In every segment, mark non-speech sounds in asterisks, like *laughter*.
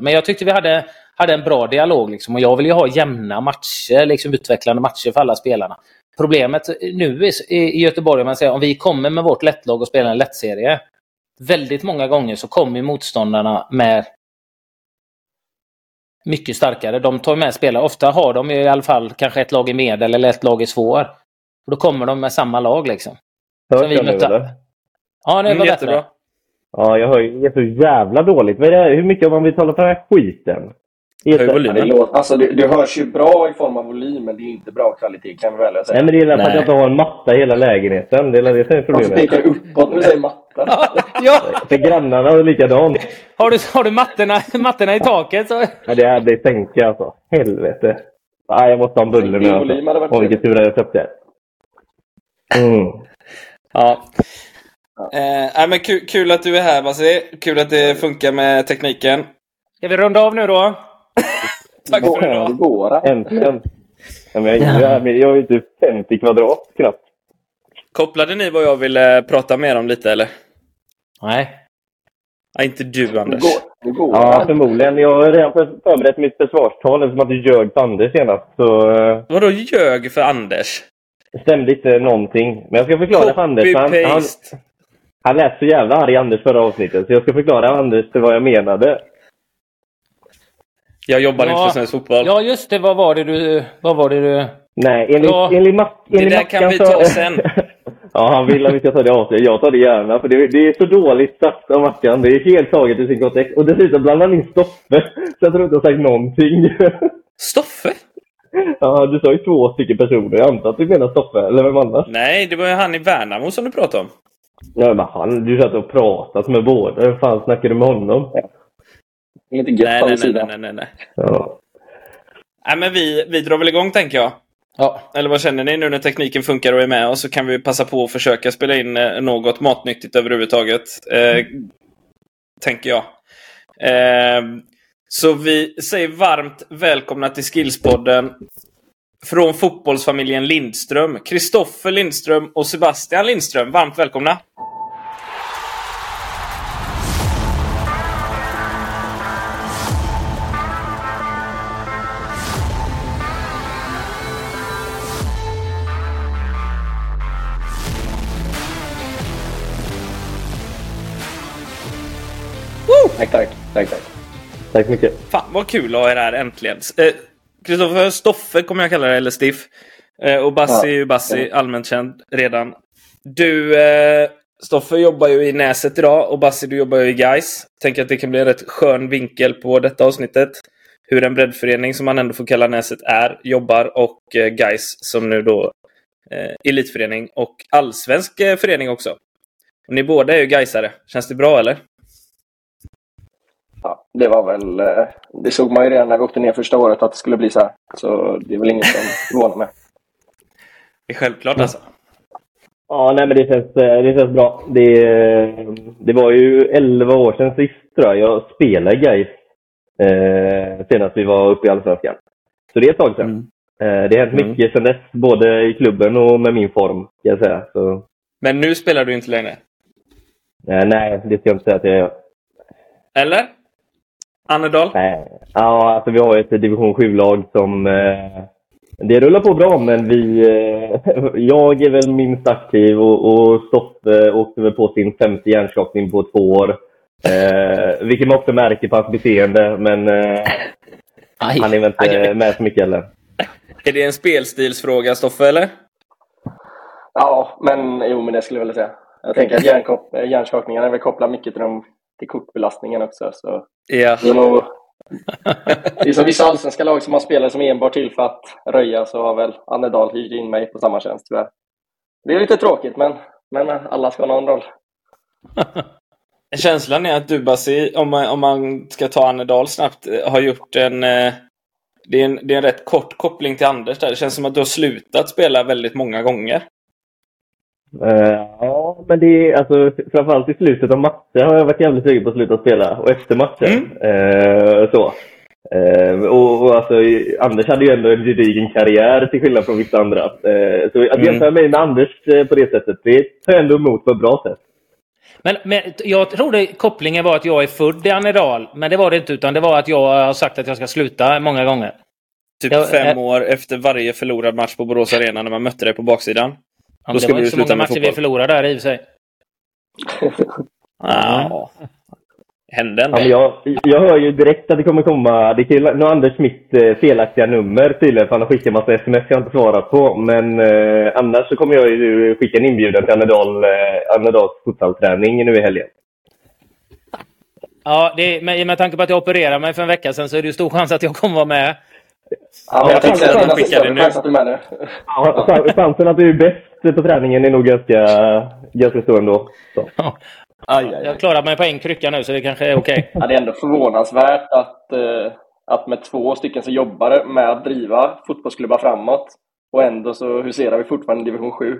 Men jag tyckte vi hade, hade en bra dialog liksom, och jag vill ju ha jämna matcher, liksom utvecklande matcher för alla spelarna. Problemet nu i, i Göteborg, om man säger, om vi kommer med vårt lättlag och spelar en lättserie, väldigt många gånger så kommer motståndarna med mycket starkare. De tar med spelare. Ofta har de i alla fall kanske ett lag i medel eller ett lag i svår. Och då kommer de med samma lag liksom. Hörs jag nu eller? Ja, det var mm, bättre. Ja, jag hör ju så jävla dåligt. Vad är det, hur mycket har man betalat för den här skiten? Höj volymen. Alltså, det, det hörs ju bra i form av volym, men det är inte bra kvalitet kan vi väl säga. Nej, men det är för att jag inte har en matta i hela lägenheten. Det är det som är problemet. Varför pekar uppåt när du säger matta? *laughs* ja. För grannarna är likadant. Har du, har du mattorna, mattorna i taket så... Ja, det, det tänker jag alltså. Helvete. Nej, jag måste ha en bulle nu alltså. Åh, vilken tur att jag köpte. Mm. Ja. Eh, men kul, kul, att du är här Basi. Kul att det funkar med tekniken. Ska vi runda av nu då? *laughs* Tack för idag. Det går. Äntligen. Ja, men jag, jag är ju typ 50 kvadrat knappt. Kopplade ni vad jag ville prata mer om lite eller? Nej. Ja, inte du Anders. Det går. Det går. Ja, förmodligen. Jag har redan förberett mitt försvarstal eftersom att du ljög på Anders senast. Så... Eh, Vadå ljög för Anders? Det stämde inte någonting. Men jag ska förklara Copy för Anders. Han, han, han lät så jävla arg Anders förra avsnittet. Så jag ska förklara Anders vad jag menade. Jag jobbar ja. inte för svensk fotboll. Ja, just det. Vad var det du... Vad var det du... Nej, enligt, ja. enligt, Mac, enligt Det där kan vi ta sen. *laughs* ja, han vill att vi ska ta det av sig. Jag tar det gärna, för det, det är så dåligt sagt av Mackan. Det är helt taget i sin kontext. Och dessutom blandar han in Stoffe, så jag tror inte jag har sagt någonting. *laughs* Stoffe? Ja, du sa ju två stycken personer. Jag antar att du menar Stoffe, eller vem annars? Nej, det var ju han i Värnamo som du pratade om. Ja, men han, du satt och pratade med båda. Hur fan snackar du med honom? Ja. Inte gött nej, nej, nej, nej, nej, nej. Ja. Nej, men vi, vi drar väl igång tänker jag. Ja. Eller vad känner ni nu när tekniken funkar och är med oss så kan vi passa på att försöka spela in eh, något matnyttigt överhuvudtaget. Eh, tänker jag. Eh, så vi säger varmt välkomna till Skillspodden från fotbollsfamiljen Lindström. Kristoffer Lindström och Sebastian Lindström. Varmt välkomna! Tack, tack. Tack, tack. Tack mycket. Fan vad kul att ha er här äntligen. Kristoffer Stoffe kommer jag kalla det, eller Stiff. Eh, och Bassi är ju Bassi, allmänt känd redan. Du, eh, Stoffe jobbar ju i Näset idag och Bassi du jobbar ju i Guys. Tänker att det kan bli en rätt skön vinkel på detta avsnittet. Hur en breddförening, som man ändå får kalla Näset, är, jobbar och eh, Guys som nu då eh, elitförening och allsvensk förening också. Och ni båda är ju Gaisare. Känns det bra eller? Ja, det var väl, eh, det såg man ju redan när vi åkte ner första året att det skulle bli så här. Så det är väl inget som förvånar mig. Det är självklart alltså. Ja, nej men det känns, eh, det känns bra. Det, det var ju 11 år sedan sist tror jag. Jag spelade Gais eh, senast vi var uppe i Allsvenskan. Så det är ett tag sedan. Mm. Eh, det har hänt mm. mycket sedan dess, både i klubben och med min form, kan jag säga. Så... Men nu spelar du inte längre? Eh, nej, det ska jag inte säga att jag gör. Eller? Annedal? Nej. Ja, alltså vi har ett division 7-lag som... Eh, det rullar på bra, men vi... Eh, *laughs* jag är väl minst aktiv och, och Stoffe åkte väl på sin femte hjärnskakning på två år. Eh, vilket man också märker på hans beteende, men eh, han är väl inte aj, med så mycket heller. Är det en spelstilsfråga, Stoffe, eller? Ja, men jo, men det skulle jag vilja säga. Jag tänker att hjärnskakningarna är väl kopplat mycket till de till kortbelastningen också. Så ja. det, är nog, det är som vissa allsvenska lag som har spelare som enbart till för att röja så har väl Annedal hyrt in mig på samma tjänst tyvärr. Det är lite tråkigt men, men alla ska ha någon roll. *laughs* Känslan är att du Basi, om man, om man ska ta Annedal snabbt, har gjort en eh, det är, en, det är en rätt kort koppling till Anders där. Det känns som att du har slutat spela väldigt många gånger. Uh, ja, men det är alltså framförallt i slutet av matcher har jag varit jävligt sugen på att sluta spela och efter matcher. Mm. Uh, så. Uh, och, och alltså, Anders hade ju ändå en gedigen karriär till skillnad från vissa andra. så att mm. jämföra mig med Anders på det sättet, det tar jag ändå emot på ett bra sätt. Men, men jag trodde kopplingen var att jag är född i Annedal, men det var det inte. Utan det var att jag har sagt att jag ska sluta många gånger. Typ Jag- fem eh, år efter varje förlorad match på Borås Arena när man mötte dig på baksidan. Ja, Då men det skulle var inte så sluta många matcher vi förlorade där i och för sig. Ja. Hände en Ja, jag, jag hör ju direkt att det kommer komma... Det nu har Anders mitt eh, felaktiga nummer tydligen, för han har skickat en massa sms jag inte svarat på. Men eh, annars så kommer jag ju skicka en inbjudan till Annedal, eh, Annedals futsalträning nu i helgen. Ja, det är, med, med tanke på att jag opererade mig för en vecka sedan så är det ju stor chans att jag kommer vara med. Ja, jag tänkte fan, att fan, dina skicka det nu. Ja, chansen att du är bäst på träningen är nog ganska, ganska stor ändå. Så. *laughs* Jag har klarat mig på en krycka nu så det kanske är okej. Ja, det är ändå förvånansvärt att, eh, att med två stycken som jobbar med att driva fotbollsklubbar framåt och ändå så huserar vi fortfarande i division 7.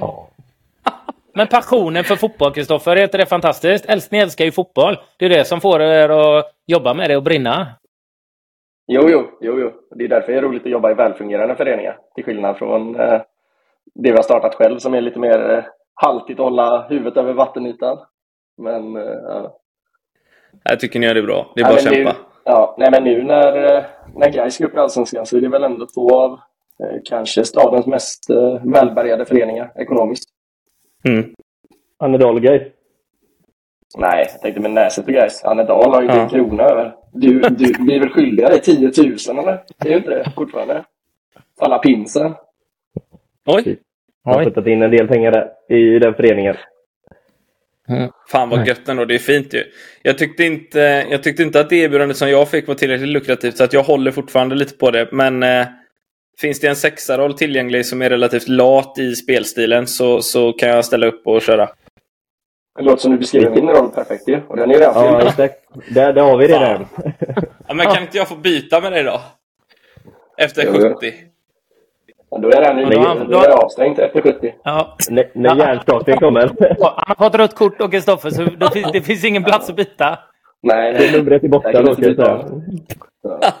Ja. *laughs* Men passionen för fotboll, Kristoffer, är inte det fantastiskt? Ni älskar ju fotboll. Det är det som får er att jobba med det och brinna. Jo, jo, jo, jo. Det är därför det är roligt att jobba i välfungerande föreningar. Till skillnad från eh, det vi har startat själv som är lite mer eh, haltigt att hålla huvudet över vattenytan. Men, eh, ja. Jag tycker ni gör det bra. Det är bara att men kämpa. Nu, ja, nej, men nu när, eh, när Gais går upp i Allsvenskan så är det väl ändå två av eh, kanske stadens mest eh, välbärgade föreningar ekonomiskt. Mm. Annedal guys. Nej, jag tänkte med Näset och Gais. Annedal har ju inte Ja. en krona över. Du, du, är väl skyldiga dig 10 000 eller? Det är ju inte det fortfarande. Alla pinsen. Oj! Jag har puttat in en del pengar där, i den föreningen. Fan vad gött ändå. Det är fint ju. Jag tyckte inte, jag tyckte inte att det erbjudandet som jag fick var tillräckligt lukrativt så att jag håller fortfarande lite på det. Men eh, finns det en sexaroll tillgänglig som är relativt lat i spelstilen så, så kan jag ställa upp och köra. Det låter som du beskriver min roll perfekt ju. Och den är redan Ja, fylld. exakt. Där, där har vi det redan. *laughs* Ja, men kan inte jag få byta med dig då? Efter Jo, jo. 70? Men Då är den ju då- då är jag avstängd efter 70. Ja. När, när hjärnstarten kommer. Han har fått rött kort och Kristoffer så det finns, det finns ingen plats att byta. Nej, Det nej. numret är jag byta säga. *laughs*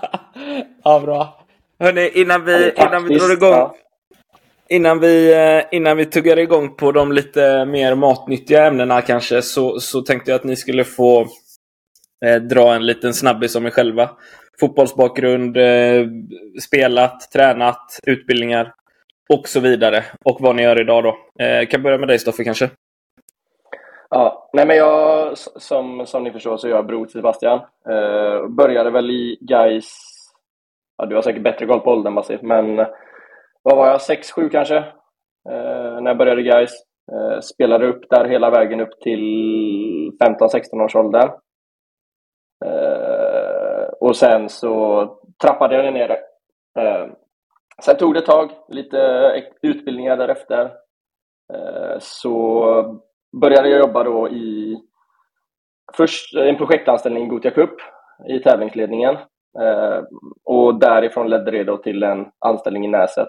ja, bra. Hörni, innan Ja, det vi, innan vi drar igång ja. Innan vi, eh, innan vi tuggar igång på de lite mer matnyttiga ämnena kanske så, så tänkte jag att ni skulle få eh, dra en liten snabbis om er själva. Fotbollsbakgrund, eh, spelat, tränat, utbildningar och så vidare. Och vad ni gör idag då. Eh, kan börja med dig Stoffe kanske. Ja, nej men jag, som, som ni förstår så är jag bror till Sebastian. Eh, började väl i Gais. ja du har säkert bättre koll på åldern Basi, men eh, vad var jag, 6-7 kanske? Eh, när jag började i Gais. Eh, spelade upp där hela vägen upp till 15-16 års ålder. Eh, och sen så trappade jag ner. Eh, sen tog det ett tag, lite eh, utbildningar därefter. Eh, så började jag jobba då i först en projektanställning i Gothia Cup i tävlingsledningen. Eh, och därifrån ledde det då till en anställning i Näset.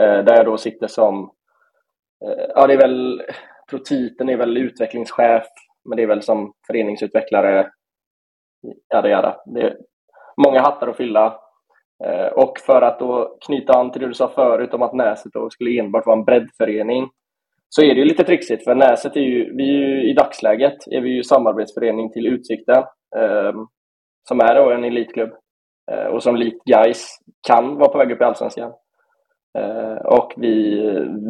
Eh, där jag då sitter som, eh, ja det är väl, jag tror titeln är väl utvecklingschef, men det är väl som föreningsutvecklare, jada jada. Det är många hattar att fylla. Eh, och för att då knyta an till det du sa förut om att Näset då skulle enbart vara en breddförening så är det ju lite trixigt för Näset är ju, vi är ju i dagsläget är vi ju samarbetsförening till Utsikten eh, som är då en elitklubb eh, och som likt Gais kan vara på väg upp i Allsvenskan. Eh, och vi,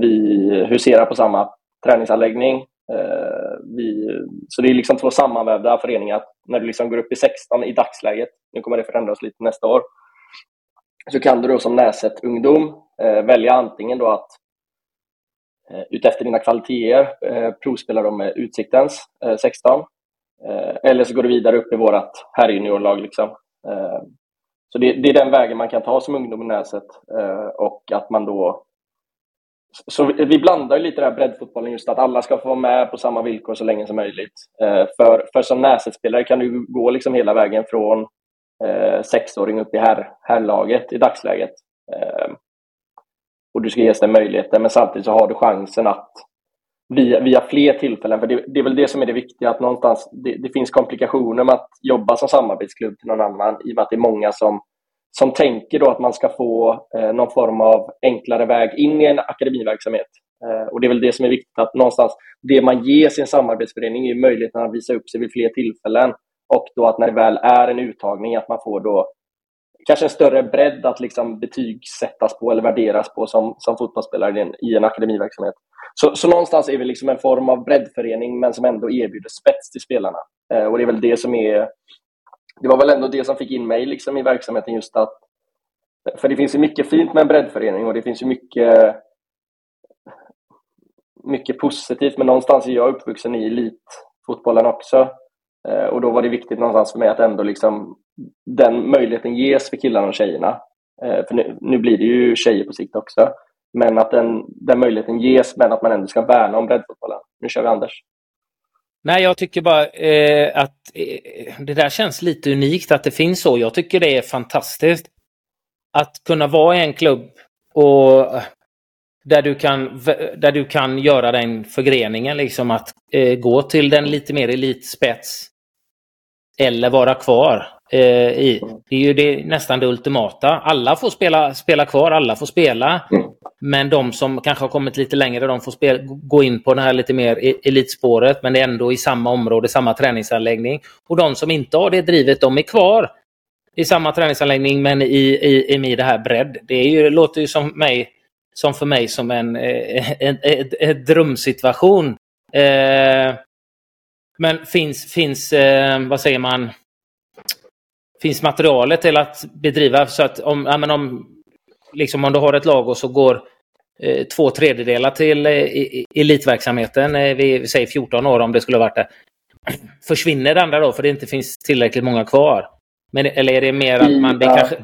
vi huserar på samma träningsanläggning. Eh, vi, så det är liksom två sammanvävda föreningar. När du liksom går upp i 16 i dagsläget, nu kommer det förändras lite nästa år, så kan du då som Näset-ungdom eh, välja antingen då att utefter dina kvaliteter provspela provspelar med Utsiktens 16. Eller så går du vidare upp i vårt herrjuniorlag. Liksom. Så det, det är den vägen man kan ta som ungdom i Näset. Eh, och att man då... Så vi, vi blandar ju lite den här breddfotbollen just att alla ska få vara med på samma villkor så länge som möjligt. Eh, för, för som Näset-spelare kan du gå liksom hela vägen från eh, sexåring upp i herr, herrlaget i dagsläget. Eh, och du ska ges den möjligheten, men samtidigt så har du chansen att via, via fler tillfällen, för det, det är väl det som är det viktiga, att någonstans det, det finns komplikationer med att jobba som samarbetsklubb till någon annan, i och med att det är många som, som tänker då att man ska få eh, någon form av enklare väg in i en akademiverksamhet. Eh, och det är väl det som är viktigt, att någonstans det man ger sin samarbetsförening är möjligheten att visa upp sig vid fler tillfällen. Och då att när det väl är en uttagning, att man får då kanske en större bredd att liksom betygsättas på eller värderas på som, som fotbollsspelare i en, i en akademiverksamhet. Så, så någonstans är vi liksom en form av breddförening men som ändå erbjuder spets till spelarna. Eh, och det är väl det som är... Det var väl ändå det som fick in mig liksom i verksamheten just att... För det finns ju mycket fint med en breddförening och det finns ju mycket mycket positivt, men någonstans är jag uppvuxen i elitfotbollen också. Eh, och då var det viktigt någonstans för mig att ändå liksom den möjligheten ges för killarna och tjejerna. Eh, för nu, nu blir det ju tjejer på sikt också. Men att den, den möjligheten ges, men att man ändå ska värna om breddfotbollen. Nu kör vi Anders. Nej, jag tycker bara eh, att eh, det där känns lite unikt att det finns så. Jag tycker det är fantastiskt att kunna vara i en klubb och där du kan, där du kan göra den förgreningen, liksom att eh, gå till den lite mer elitspets eller vara kvar. Eh, i. Det är ju det, nästan det ultimata. Alla får spela, spela kvar, alla får spela. Mm. Men de som kanske har kommit lite längre, de får spela, gå in på det här lite mer e-, elitspåret, men det är ändå i samma område, samma träningsanläggning. Och de som inte har det drivet, de är kvar i samma träningsanläggning, men i, i, i det här bredd. Det är ju, låter ju som mig som för mig som en, eh, en, en, en drömsituation. Eh, men finns, finns eh, vad säger man, finns materialet till att bedriva så att om, ja, men om, liksom om du har ett lag och så går eh, två tredjedelar till eh, elitverksamheten, eh, vi, vi säger 14 år om det skulle varit det. *clears throat* Försvinner det andra då för det inte finns tillräckligt många kvar? Men, eller är det mer att man, det är kanske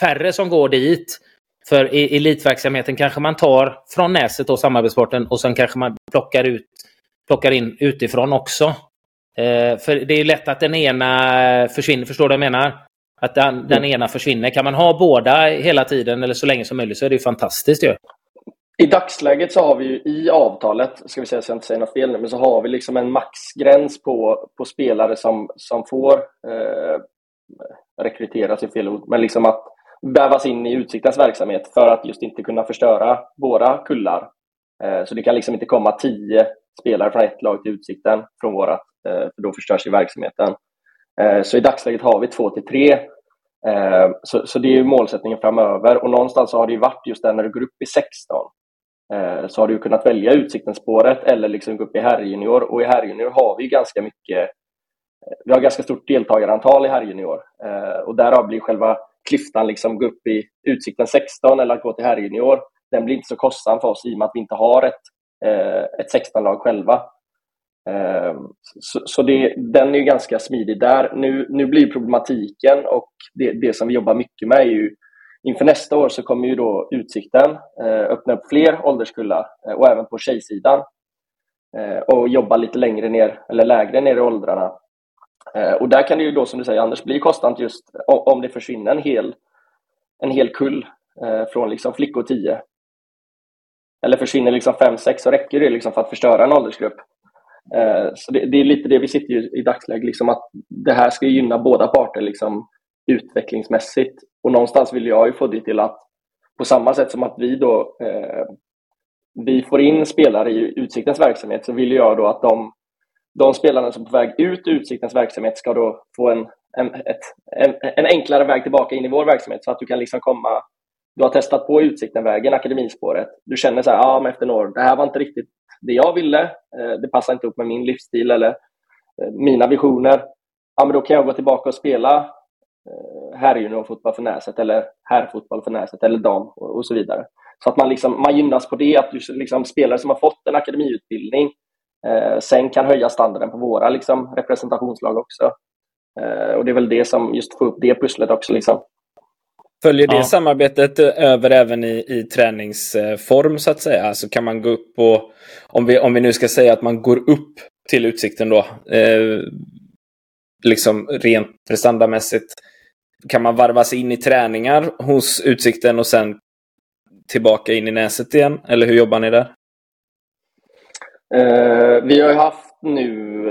färre som går dit för i elitverksamheten kanske man tar från näset och samarbetssporten och sen kanske man plockar, ut, plockar in utifrån också. Eh, för det är lätt att den ena försvinner, förstår du vad jag menar? Att den, den, ena försvinner. Kan man ha båda hela tiden eller så länge som möjligt så är det ju fantastiskt ju. I dagsläget så har vi ju i avtalet, ska vi säga så jag inte säger något fel nu, men så har vi liksom en maxgräns på, på spelare som, som får eh, rekryteras i fel ord, men liksom att vävas in i Utsiktens verksamhet för att just inte kunna förstöra våra kullar. Eh, så det kan liksom inte komma tio spelare från ett lag till Utsikten från vårat, eh, för då förstörs ju verksamheten. Eh, så i dagsläget har vi två till tre. Eh, så, så det är målsättningen framöver och någonstans har det ju varit just där när du går upp i 16 eh, så har du kunnat välja Utsikten-spåret eller liksom gå upp i herrjunior och i herrjunior har vi ganska mycket eh, vi har ganska stort deltagarantal i herrjunior och därav blir själva klyftan liksom gå upp i Utsikten 16 eller att gå till herrjunior, den blir inte så kostsam för oss i och med att vi inte har ett, Eh, ett 16-lag själva. Ehm, så, så det, den är ganska smidig där. Nu, nu blir problematiken och det, det som vi jobbar mycket med är ju Inför nästa år så kommer ju då Utsikten eh, öppna upp fler ålderskullar eh, och även på tjejsidan och jobba lite längre ner eller lägre ner i åldrarna och där kan det ju då, som du säger Anders, bli kostsamt just om det försvinner en hel, en hel kull från liksom flickor 10. Eller försvinner liksom 5-6 så räcker det liksom för att förstöra en åldersgrupp. Eh, så det, det är lite det vi sitter i dagsläget, liksom att det här ska gynna båda parter liksom utvecklingsmässigt. Och någonstans vill jag ju få det till att på samma sätt som att vi då eh, vi får in spelare i Utsiktens verksamhet så vill jag då att de de spelarna som är på väg ut ur Utsiktens verksamhet ska då få en, en, ett, en, en, enklare väg tillbaka in i vår verksamhet så att du kan liksom komma du har testat på Utsikten-vägen, akademispåret. Du känner så här, ja, men efter några år, det här var inte riktigt det jag ville. Eh, det passar inte upp med min livsstil eller eh, mina visioner. Ja, men då kan jag gå tillbaka och spela eh, herrjuniorfotboll för Näset eller herrfotboll för Näset eller dam och, så vidare. Så att man, liksom, man gynnas på det, att du liksom, spelare som har fått en akademiutbildning Eh, sen kan höja standarden på våra liksom, representationslag också. Eh, och det är väl det som just får upp det pusslet också. Liksom. Följer det ja. samarbetet över även i, i träningsform så att säga? Alltså kan man gå upp och, om vi, om vi nu ska säga att man går upp till Utsikten då, eh, liksom rent prestandamässigt, kan man varva sig in i träningar hos Utsikten och sen tillbaka in i näset igen? Eller hur jobbar ni där? Eh, vi har ju haft nu,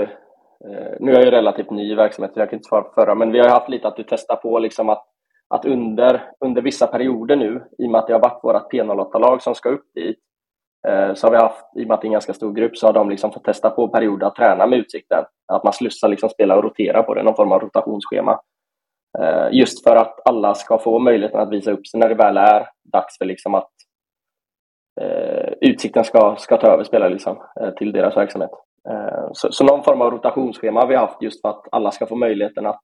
eh, nu är jag ju relativt ny i verksamheten, jag kan inte svara på förra, men vi har haft lite att du testar på liksom att, att under, under vissa perioder nu, i och med att det har varit vårt P08-lag som ska upp dit, eh, så har vi haft, i och med att det är en ganska stor grupp, så har de liksom fått testa på perioder att träna med Utsikten. Att man slussar liksom spela och rotera på det, någon form av rotationsschema. Eh, just för att alla ska få möjligheten att visa upp sig när det väl är dags för liksom att eh, Utsikten ska, ska ta över spelare liksom, eh, till deras verksamhet. Eh, så, så någon form av rotationsschema har vi haft just för att alla ska få möjligheten att,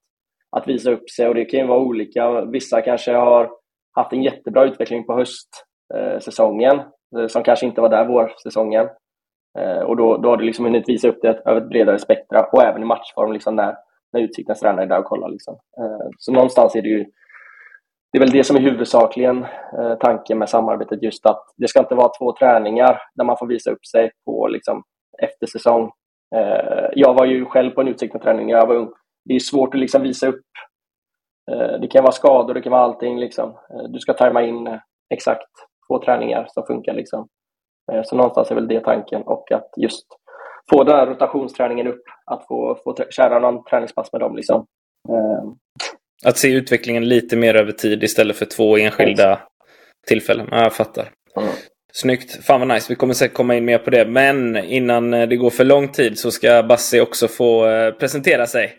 att visa upp sig. Och det kan ju vara olika. Vissa kanske har haft en jättebra utveckling på höstsäsongen eh, som kanske inte var där vårsäsongen. Eh, och då, då har du liksom hunnit visa upp det över ett bredare spektra och även i matchform liksom när, när Utsiktens tränare är där och kollar. Liksom. Eh, så någonstans är det ju det är väl det som är huvudsakligen tanken med samarbetet, just att det ska inte vara två träningar där man får visa upp sig på liksom, efter säsong. Jag var ju själv på en Utsikten-träning när jag var ung. Det är svårt att liksom visa upp. Eh, det kan vara skador, det kan vara allting. Liksom. Eh, du ska tajma in eh, exakt två träningar som funkar. Liksom. Så någonstans är väl det tanken och att just få den här rotationsträningen upp, att få, få köra någon träningspass med dem. Liksom. Att se utvecklingen lite mer över tid istället för två enskilda tillfällen. Ja, jag fattar. Mm. Snyggt. Fan vad nice. Vi kommer säkert komma in mer på det. Men innan det går för lång tid så ska Bassi också få presentera sig.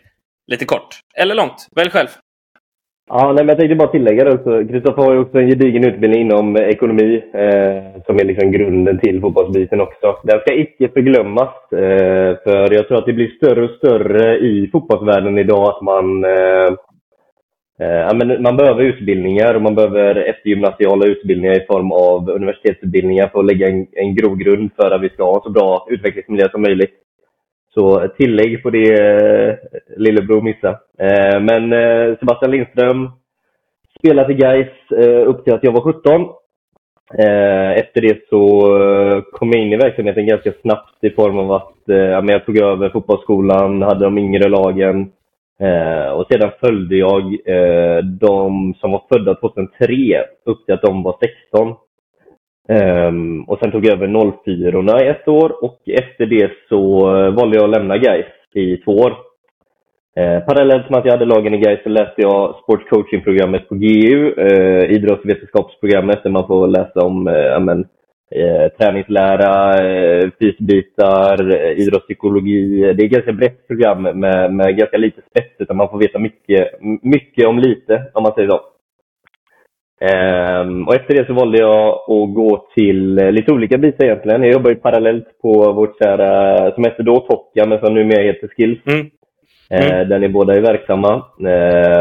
Lite kort. Eller långt. Välj själv. Ja, nej, men jag tänkte bara tillägga det. Kristoffer har ju också en gedigen utbildning inom eh, ekonomi eh, som är liksom grunden till fotbollsbiten också. Den ska icke förglömmas. Eh, för jag tror att det blir större och större i fotbollsvärlden idag att man eh, eh men man behöver utbildningar och man behöver eftergymnasiala utbildningar i form av universitetsutbildningar för att lägga en, en grogrund för att vi ska ha så bra utvecklingsmiljö som möjligt. Så eh, tillägg på det eh, lillebror missade. Eh, men Sebastian Lindström spelade i Gais upp till att jag var 17. Efter det så kom jag in i verksamheten ganska snabbt i form av att jag tog över fotbollsskolan, hade de yngre lagen, och sedan följde jag de som var födda 2003 upp till att de var 16. Um, och sen tog jag över 04 i ett år och efter det så eh, valde jag att lämna Gais i två år. Eh, parallellt med att jag hade lagen i Gais så läste jag sportcoachingprogrammet på GU, eh, idrottsvetenskapsprogrammet där man får läsa om eh, amen, eh, träningslära, eh, fysbitar, eh, idrottspsykologi. Det är ett ganska brett program med, med ganska lite spets, utan man får veta mycket, mycket om lite, om man säger så. Um, och efter det så valde jag att gå till uh, lite olika bitar egentligen. Jag jobbar ju parallellt på vårt kära, som hette då Tokka, men som numera heter Skills. Mm. Mm. Uh, där ni båda är verksamma.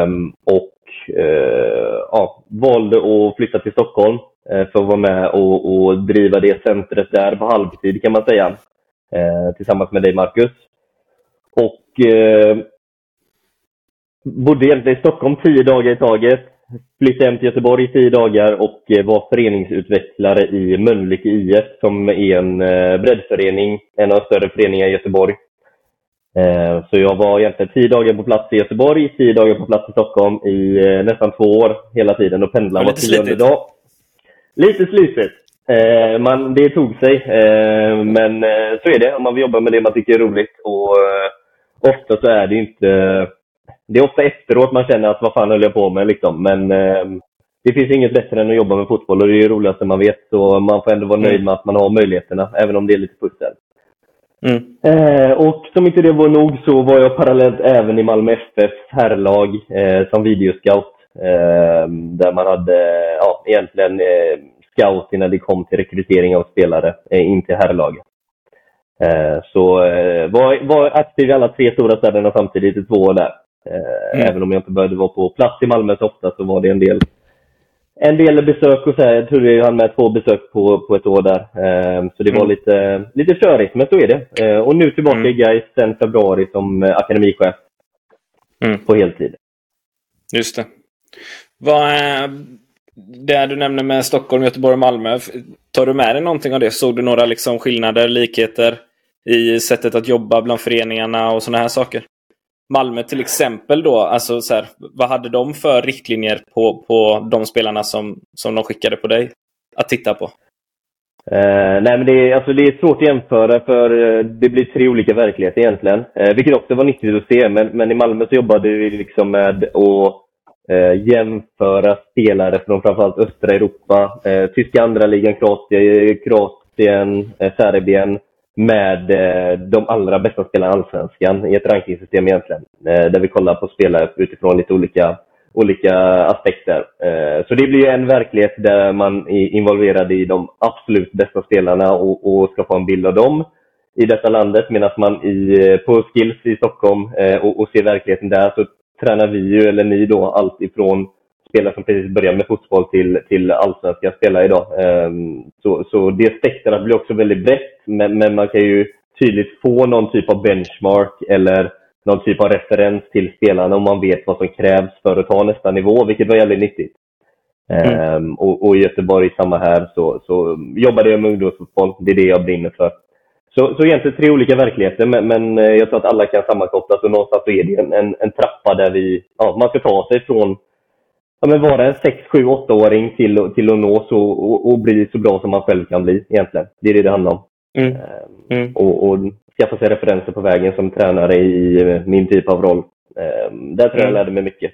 Um, och uh, ja, valde att flytta till Stockholm Eh, för att vara med och, och, driva det centret där på halvtid kan man säga. Eh, tillsammans med dig Marcus. Och eh, bodde egentligen i Stockholm tio dagar i taget. Flyttade hem till Göteborg i tio dagar och eh, var föreningsutvecklare i Mölnlycke IF som är en eh, breddförening, en av de större föreningarna i Göteborg. Eh, så jag var egentligen tio dagar på plats i Göteborg, tio dagar på plats i Stockholm i nästan två år hela tiden och pendlade var tionde dag. Lite slitigt. Man, det tog sig, men så är det om man vill jobba med det man tycker är roligt. Och Ofta så är det inte... Det är ofta efteråt man känner att vad fan höll jag på med liksom. Men eh, det finns inget bättre än att jobba med fotboll och det är det roligaste man vet. Så man får ändå vara nöjd mm. med att man har möjligheterna, även om det är lite pussel. Mm. Eh, och som inte det var nog så var jag parallellt även i Malmö FFs herrlag eh, som videoscout. Eh, där man hade ja, egentligen eh, scout innan det kom till rekrytering av spelare eh, in till herrlaget. Eh, så eh, var, var aktiv i alla tre stora städerna samtidigt i två år där. Eh, mm. Även om jag inte började vara på plats i Malmö så ofta så var det en del en del besök och så här, jag tror jag hann med två besök på, på ett år där. Eh, så det var mm. lite, lite körigt, men så är det. Eh, och nu tillbaka mm. i Gais sen februari som akademichef. Mm. På heltid. Just det. Vad är det du nämner med Stockholm, Göteborg och Malmö. Tar du med dig någonting av det? Såg du några liksom skillnader, likheter i sättet att jobba bland föreningarna och sådana här saker? Malmö till exempel då, alltså så här, vad hade de för riktlinjer på, på de spelarna som, som de skickade på dig att titta på? Eh, nej, men det är, alltså, det är svårt att jämföra för eh, det blir tre olika verkligheter egentligen. Eh, vilket också var nyttigt att se. Men, men i Malmö så jobbade vi liksom med att eh, jämföra spelare från framförallt östra Europa, eh, tyska andra ligan, Kroatien, Kroatien Serbien med eh, de allra bästa spelarna i Allsvenskan i ett rankingsystem egentligen. Eh, där vi kollar på spelare utifrån lite olika olika aspekter. Eh, så det blir en verklighet där man är involverad i de absolut bästa spelarna och, och ska få en bild av dem i detta landet. Medan man i, på Skills i Stockholm och, och ser verkligheten där så tränar vi ju, eller ni då, allt ifrån spelare som precis börjar med fotboll till, till allsvenska spelare idag. Ehm, så, så det spektrat blir också väldigt brett, men, men man kan ju tydligt få någon typ av benchmark eller någon typ av referens till spelarna om man vet vad som krävs för att ta nästa nivå, vilket var jävligt nyttigt. Mm. Um, och, och, i Göteborg, samma här, så, så jobbade jag med ungdomsfotboll. Det är det jag brinner för. Så, så egentligen tre olika verkligheter, men, men eh, jag tror att alla kan sammankopplas och någonstans så är det en, en, en trappa där vi, ja, man ska ta sig från ja, men vara en 6, 7, 8-åring till, till att nå så, och, och, bli så bra som man själv kan bli egentligen. Det är det det handlar om. Mm. Ehm, mm. Och, och skaffa sig referenser på vägen som tränare i eh, min typ av roll. Ehm, där tror jag jag mm. lärde mig mycket.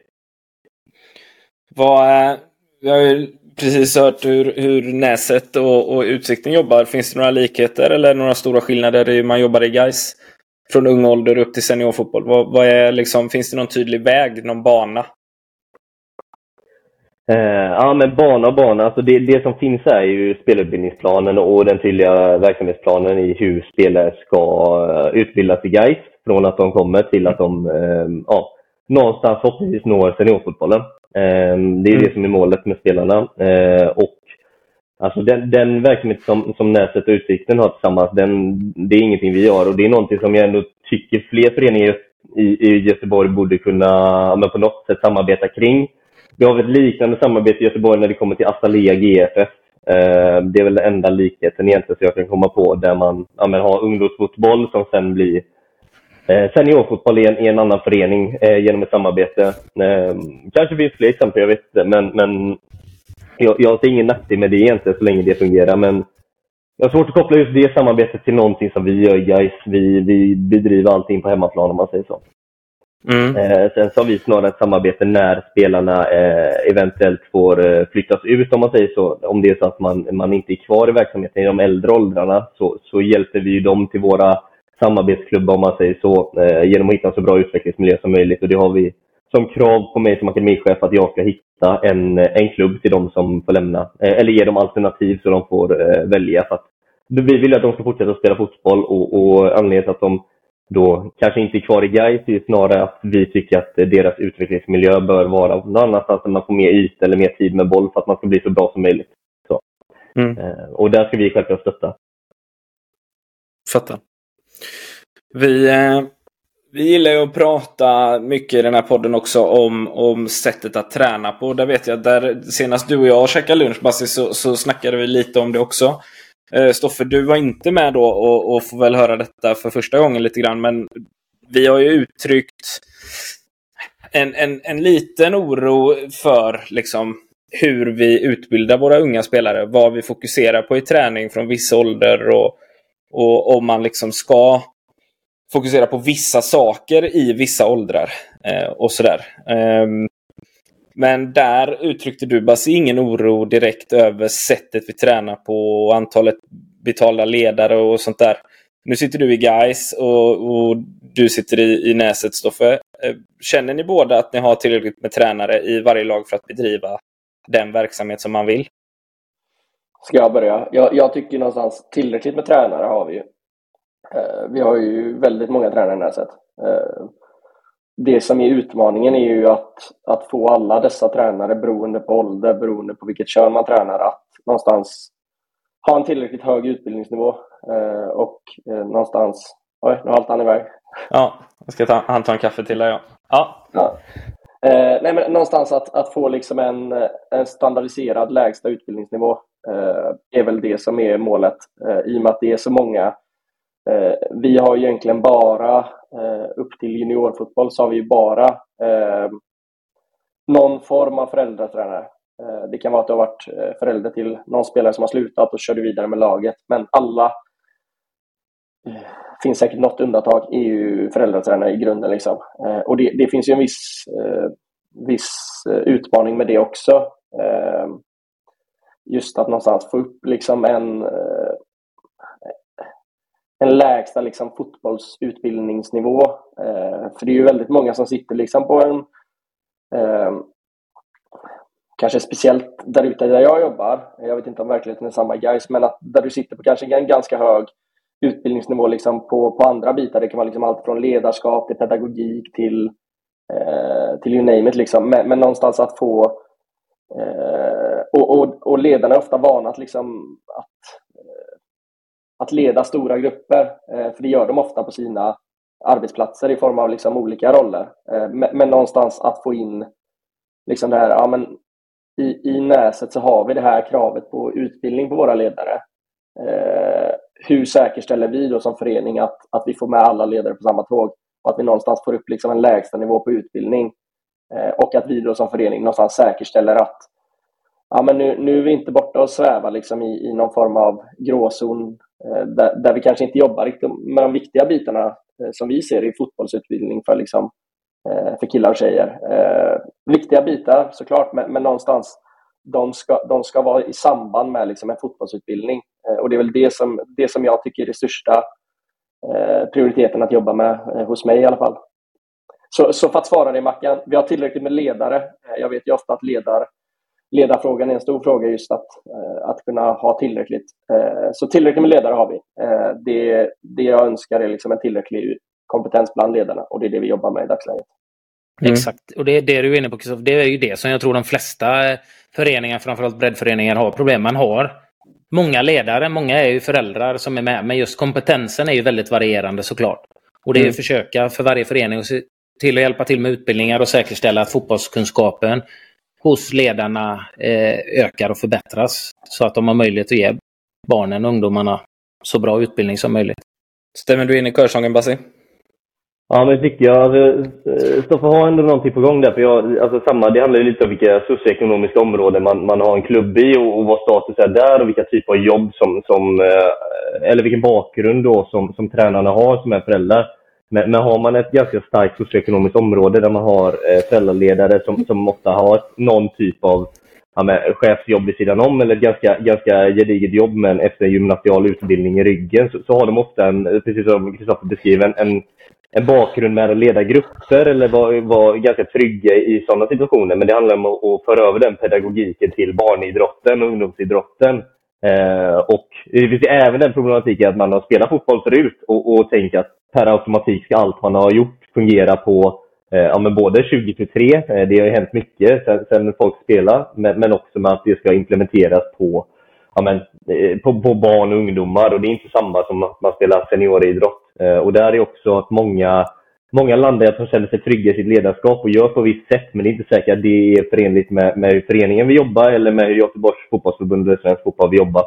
Vad, vi har ju precis hört hur, hur Näset och, och Utsikten jobbar. Finns det några likheter eller några stora skillnader i hur man jobbar i Gais Från ung ålder upp till seniorfotboll. Vad, vad är liksom, finns det någon tydlig väg, någon bana? Eh, ja, men bana och bana. Alltså det, det som finns är ju spelutbildningsplanen och den tydliga verksamhetsplanen i hur spelare ska eh, utbildas i Gais från att de kommer till att de eh, ja, någonstans förhoppningsvis når seniorfotbollen. Eh, det är mm. det som är målet med spelarna. Eh, och Alltså den, den verksamhet som, som Näset och Utsikten har tillsammans, den, det är ingenting vi gör och det är någonting som jag ändå tycker fler föreningar i, i Göteborg borde kunna men på något sätt samarbeta kring. Vi har ett liknande samarbete i Göteborg när det kommer till Astalea GFF. Eh, det är väl den enda likheten egentligen som jag kan komma på där man ja, men har ungdomsfotboll som sen blir eh, seniorfotboll i en, i en annan förening eh, genom ett samarbete. Eh, kanske finns fler exempel, jag vet inte. Men, men jag, jag ser ingen nackdel med det egentligen så länge det fungerar. Men jag har svårt att koppla just det samarbetet till någonting som vi gör Gais. Vi, vi bedriver allting på hemmaplan om man säger så. Mm. Eh, sen så har vi snarare ett samarbete när spelarna eh, eventuellt får eh, flyttas ut om man säger så. Om det är så att man, man inte är kvar i verksamheten i de äldre åldrarna så, så hjälper vi dem till våra samarbetsklubbar om man säger så eh, genom att hitta en så bra utvecklingsmiljö som möjligt. Och det har vi som krav på mig som akademichef att jag ska hitta en, en klubb till dem som får lämna. Eh, eller ge dem alternativ så de får eh, välja. För att vi vill att de ska fortsätta spela fotboll och, och anledningen till att de då kanske inte kvar i Gais snarare att vi tycker att deras utvecklingsmiljö bör vara någon annanstans där man får mer yta eller mer tid med boll för att man ska bli så bra som möjligt. Så. Mm. Eh, och där ska vi självklart stötta. Fattar. Vi, eh, vi gillar ju att prata mycket i den här podden också om, om sättet att träna på. Där vet jag, där senast du och jag käkade lunch Bassi, så, så snackade vi lite om det också. Eh, Stoffe, du var inte med då och, och får väl höra detta för första gången lite grann. Men vi har ju uttryckt en, en, en liten oro för liksom, hur vi utbildar våra unga spelare. Vad vi fokuserar på i träning från viss ålder och, och om man liksom ska fokusera på vissa saker i vissa åldrar. Eh, och sådär. Eh, men där uttryckte du Basi ingen oro direkt över sättet vi tränar på och antalet betalda ledare och sånt där. Nu sitter du i Guys och, och du sitter i, i Näset, Stoffe. Eh, känner ni båda att ni har tillräckligt med tränare i varje lag för att bedriva den verksamhet som man vill? Ska jag börja? Jag, jag tycker någonstans tillräckligt med tränare har vi ju. Eh, vi har ju väldigt många tränare i Näset. Det som är utmaningen är ju att, att få alla dessa tränare beroende på ålder, beroende på vilket kön man tränar, att någonstans ha en tillräckligt hög utbildningsnivå eh, och eh, någonstans... Oj, nu haltade han iväg. Ja, jag ska ta, han ta en kaffe till dig. Ja. ja. ja. Eh, nej, men någonstans att, att få liksom en, en standardiserad lägsta utbildningsnivå eh, är väl det som är målet. Eh, I och med att det är så många Eh, vi har egentligen bara, Eh, upp till juniorfotboll, så har vi ju bara eh, någon form av föräldratränare. Eh, det kan vara att du har varit eh, förälder till någon spelare som har slutat och körde vidare med laget. Men alla, Det finns säkert något undantag, e är ju föräldratränare i grunden. Liksom. Och det, det finns ju en viss, viss utmaning med det också. Just att någonstans få upp liksom en en lägsta liksom, fotbollsutbildningsnivå. Eh, för det är ju väldigt många som sitter liksom på en eh, kanske speciellt där ute där jag jobbar, jag vet inte om verkligheten är samma i Gais, men att där du sitter på kanske en ganska hög utbildningsnivå liksom på, på andra bitar. Det kan vara liksom allt från ledarskap till pedagogik till, eh, till you name it. Liksom. Men, men någonstans att få... Eh, och, och, och ledarna är ofta vana att, liksom, att, att leda stora grupper, eh, för det gör de ofta på sina arbetsplatser i form av liksom olika roller. Eh, men, men, någonstans att få in liksom det här, ja, men i, i Näset så har vi det här kravet på utbildning på våra ledare. Eh, hur säkerställer vi då som förening att, att vi får med alla ledare på samma tåg och att vi någonstans får upp liksom en lägsta nivå på utbildning eh, och att vi då som förening någonstans säkerställer att ja, men nu, nu är vi inte borta och svävar liksom i, i någon form av gråzon Eh, där, där vi kanske inte jobbar riktigt med de viktiga bitarna eh, som vi ser i fotbollsutbildning för, liksom, eh, för killar och tjejer. Viktiga bitar såklart, men, men någonstans de ska, de ska vara i samband med liksom en fotbollsutbildning. Och det är väl det som, det som jag tycker är det största prioriteten att jobba med, hos mig i alla fall. Så, så för att svara dig Mackan, vi har tillräckligt med ledare. Jag vet ju ofta att ledar, ledarfrågan är en stor fråga just att, att kunna ha tillräckligt. Så tillräckligt med ledare har vi. Det, det jag önskar är liksom en tillräcklig kompetens bland ledarna och det är det vi jobbar med i dagsläget. Mm. Exakt, och det, det du är inne på Christoph, det är ju det som jag tror de flesta föreningar, framförallt breddföreningar, har problem. Man har många ledare, många är ju föräldrar som är med, men just kompetensen är ju väldigt varierande såklart. Och det är mm. att försöka för varje förening att se till att hjälpa till med utbildningar och säkerställa att fotbollskunskapen hos ledarna eh, ökar och förbättras. Så att de har möjlighet att ge barnen och ungdomarna så bra utbildning som möjligt. Stämmer du in i körsången, Bassi? Ja, men det tycker jag. Stoffe har ändå någonting på gång där. För jag, alltså samma, det handlar ju lite om vilka socioekonomiska områden man, man har en klubb i och, och vad status är där och vilka typer av jobb som, som eh, eller vilken bakgrund då som, som tränarna har som är föräldrar. Men, men har man ett ganska starkt socioekonomiskt område där man har eh, föräldraledare som, som ofta har någon typ av ja, med chefsjobb vid sidan om eller ett ganska, ganska gediget jobb men efter en gymnasial utbildning i ryggen så, så har de ofta, en, precis som Kristoffer beskriver, en, en en bakgrund med att leda grupper eller vara var ganska trygga i sådana situationer. Men det handlar om att, att föra över den pedagogiken till barnidrotten och ungdomsidrotten. Eh, och det finns även den problematiken att man har spelat fotboll förut och, och tänker att per automatik ska allt man har gjort fungera på eh, ja, men både 2023, eh, det har ju hänt mycket sen, sen folk spelar, men, men också med att det ska implementeras på ja, men, eh, på, på barn och ungdomar. Och det är inte samma som att man spelar senioridrott. Eh, och där är också att många, många landar som känner sig trygga i sitt ledarskap och gör på ett visst sätt. Men det är inte säkert att det är förenligt med, med hur föreningen vill jobba eller med hur Göteborgs fotbollsförbund eller Svensk fotboll vill jobba.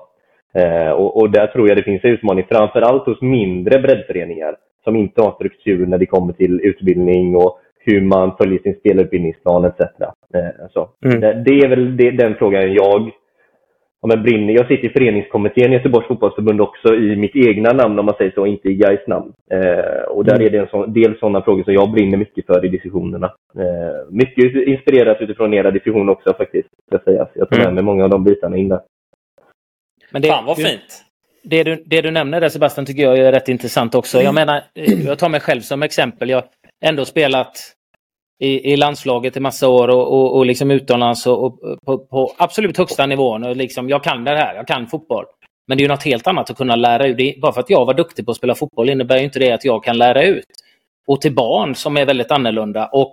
Eh, och, och, där tror jag det finns en utmaning, framförallt hos mindre breddföreningar som inte har struktur när det kommer till utbildning och hur man följer sin spelutbildningsplan etc. Eh, så. Mm. Det, det, är väl det, den frågan jag ja, men brinner. Jag sitter i föreningskommittén i Göteborgs fotbollsförbund också i mitt egna namn om man säger så, inte i Gais namn. Eh, och där mm. är det en sån, del sådana frågor som jag brinner mycket för i diskussionerna. Eh, mycket inspirerat utifrån era diskussioner också faktiskt, ska sägas. Jag tar med mm. mig många av de bitarna in där. Men det, Fan vad fint! Det du, det du nämner där Sebastian tycker jag är rätt intressant också. Jag menar, eh, jag tar mig själv som exempel. Jag har ändå spelat i, i landslaget i massa år och, och, och liksom utomlands och, och på, på, absolut högsta nivån. Och liksom, jag kan det här, jag kan fotboll. Men det är ju något helt annat att kunna lära ut. Bara för att jag var duktig på att spela fotboll innebär ju inte det att jag kan lära ut. Och till barn som är väldigt annorlunda. Och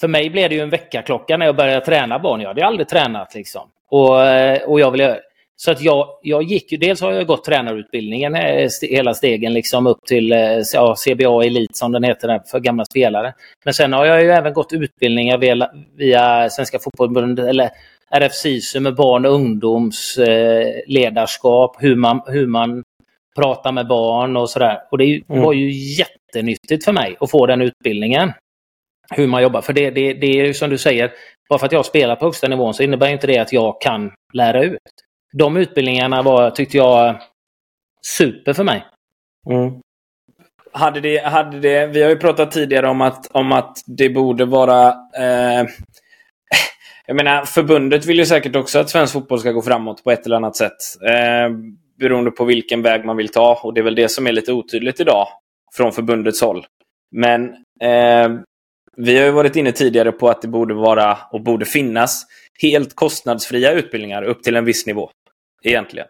för mig blev det ju en väckarklocka när jag började träna barn. Jag hade aldrig tränat liksom. Och, eh, och jag ville så att jag, jag gick dels har jag gått tränarutbildningen eh, hela stegen liksom upp till eh, ja, CBA Elit som den heter för gamla spelare. Men sen har jag ju även gått utbildningar via, via Svenska Fotbollförbundet eller RF SISU med barn och ungdomsledarskap, eh, hur, man, hur man pratar med barn och sådär. Och det mm. var ju jättenyttigt för mig att få den utbildningen. Hur man jobbar. För det, det, det är ju som du säger, bara för att jag spelar på högsta nivån så innebär inte det att jag kan lära ut de utbildningarna var, tyckte jag, super för mig. Mm. Hade det, hade det, vi har ju pratat tidigare om att, om att det borde vara... Eh, *laughs* jag menar, förbundet vill ju säkert också att svensk fotboll ska gå framåt på ett eller annat sätt. Eh, beroende på vilken väg man vill ta. Och det är väl det som är lite otydligt idag från förbundets håll. Men eh, vi har ju varit inne tidigare på att det borde vara och borde finnas helt kostnadsfria utbildningar upp till en viss nivå. Egentligen.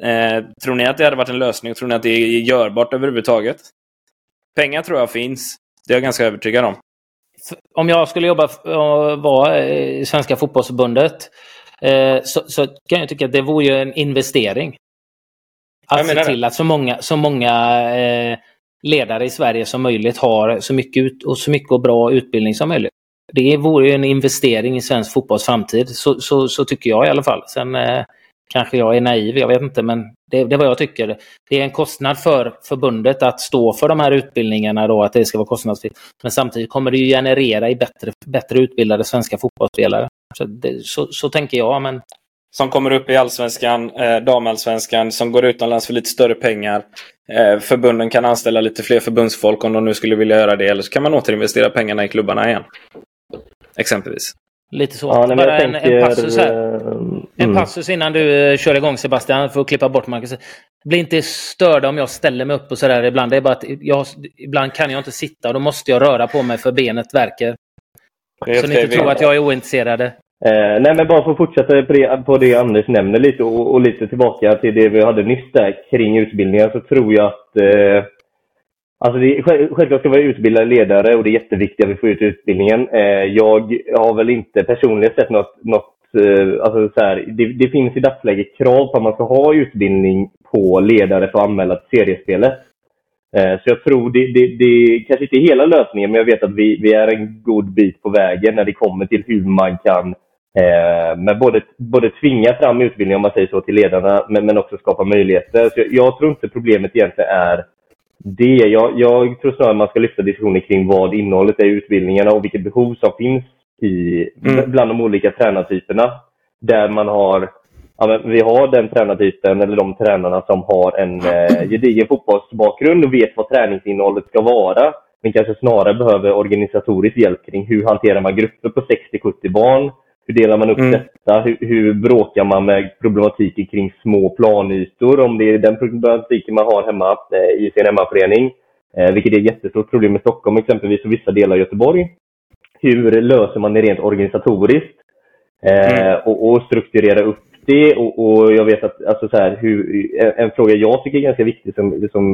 Eh, tror ni att det hade varit en lösning? Tror ni att det är görbart överhuvudtaget? Pengar tror jag finns. Det är jag ganska övertygad om. Om jag skulle jobba och vara i Svenska fotbollsförbundet eh, så, så, kan jag tycka att det vore en investering. Att se till att så många, så många eh, ledare i Sverige som möjligt har så mycket, ut, och så mycket och bra utbildning som möjligt. Det vore en investering i svensk fotbolls framtid. Så, så, så tycker jag i alla fall. Sen eh, kanske jag är naiv, jag vet inte, men det, det är vad jag tycker. Det är en kostnad för förbundet att stå för de här utbildningarna, då, att det ska vara kostnadsfritt. Men samtidigt kommer det ju generera i bättre, bättre utbildade svenska fotbollsspelare. Så, det, så, så tänker jag. Men som kommer upp i allsvenskan, eh, damallsvenskan, som går utomlands för lite större pengar. Eh, förbunden kan anställa lite fler förbundsfolk om de nu skulle vilja göra det. Eller så kan man återinvestera pengarna i klubbarna igen. Exempelvis. Lite så. Ja, Bara en, tänker, en, passus här. Mm. En passus innan du uh, kör igång Sebastian, för att klippa bort Marcus. Bli inte störda om jag ställer mig upp och sådär ibland. Det är bara att jag, ibland kan jag inte sitta och då måste jag röra på mig för benet verkar. Så ni inte tror att jag är ointresserad. Eh, nej, men bara för att fortsätta på det, på det Anders nämner lite och, och, lite tillbaka till det vi hade nyss där kring utbildningar så tror jag att eh, Alltså det, självklart ska vi vara utbildade ledare och det är jätteviktigt att vi får ut utbildningen. Eh, jag har väl inte personligen sett något, något eh, Eh, alltså så här, det, det, finns i dagsläget krav på att man ska ha utbildning på ledare för att anmäla till seriespelet. Eh, så jag tror det, det, det kanske inte är hela lösningen, men jag vet att vi, vi är en god bit på vägen när det kommer till hur man kan Eh, med både, både tvinga fram utbildning om man säger så till ledarna men, men också skapa möjligheter. Så jag, jag, tror inte problemet egentligen är det. Jag, jag tror snarare man ska lyfta diskussioner kring vad innehållet är i utbildningarna och vilket behov som finns i, mm. bland de olika tränartyperna. Där man har, ja, vi har den tränartypen, eller de tränarna som har en eh, gedigen fotbollsbakgrund och vet vad träningsinnehållet ska vara. Men kanske snarare behöver organisatorisk hjälp kring hur hanterar man grupper på 60-70 barn hur delar man upp mm. detta? Hur, hur bråkar man med problematiken kring små planytor? Om det är den problematiken man har hemma eh, i sin hemmaförening, eh, vilket är ett jättestort problem i Stockholm exempelvis och vissa delar av Göteborg. Hur löser man det rent organisatoriskt? Eh, mm. och, och strukturera upp det och, och, jag vet att alltså så här, hur, en, en, fråga jag tycker är ganska viktig som, som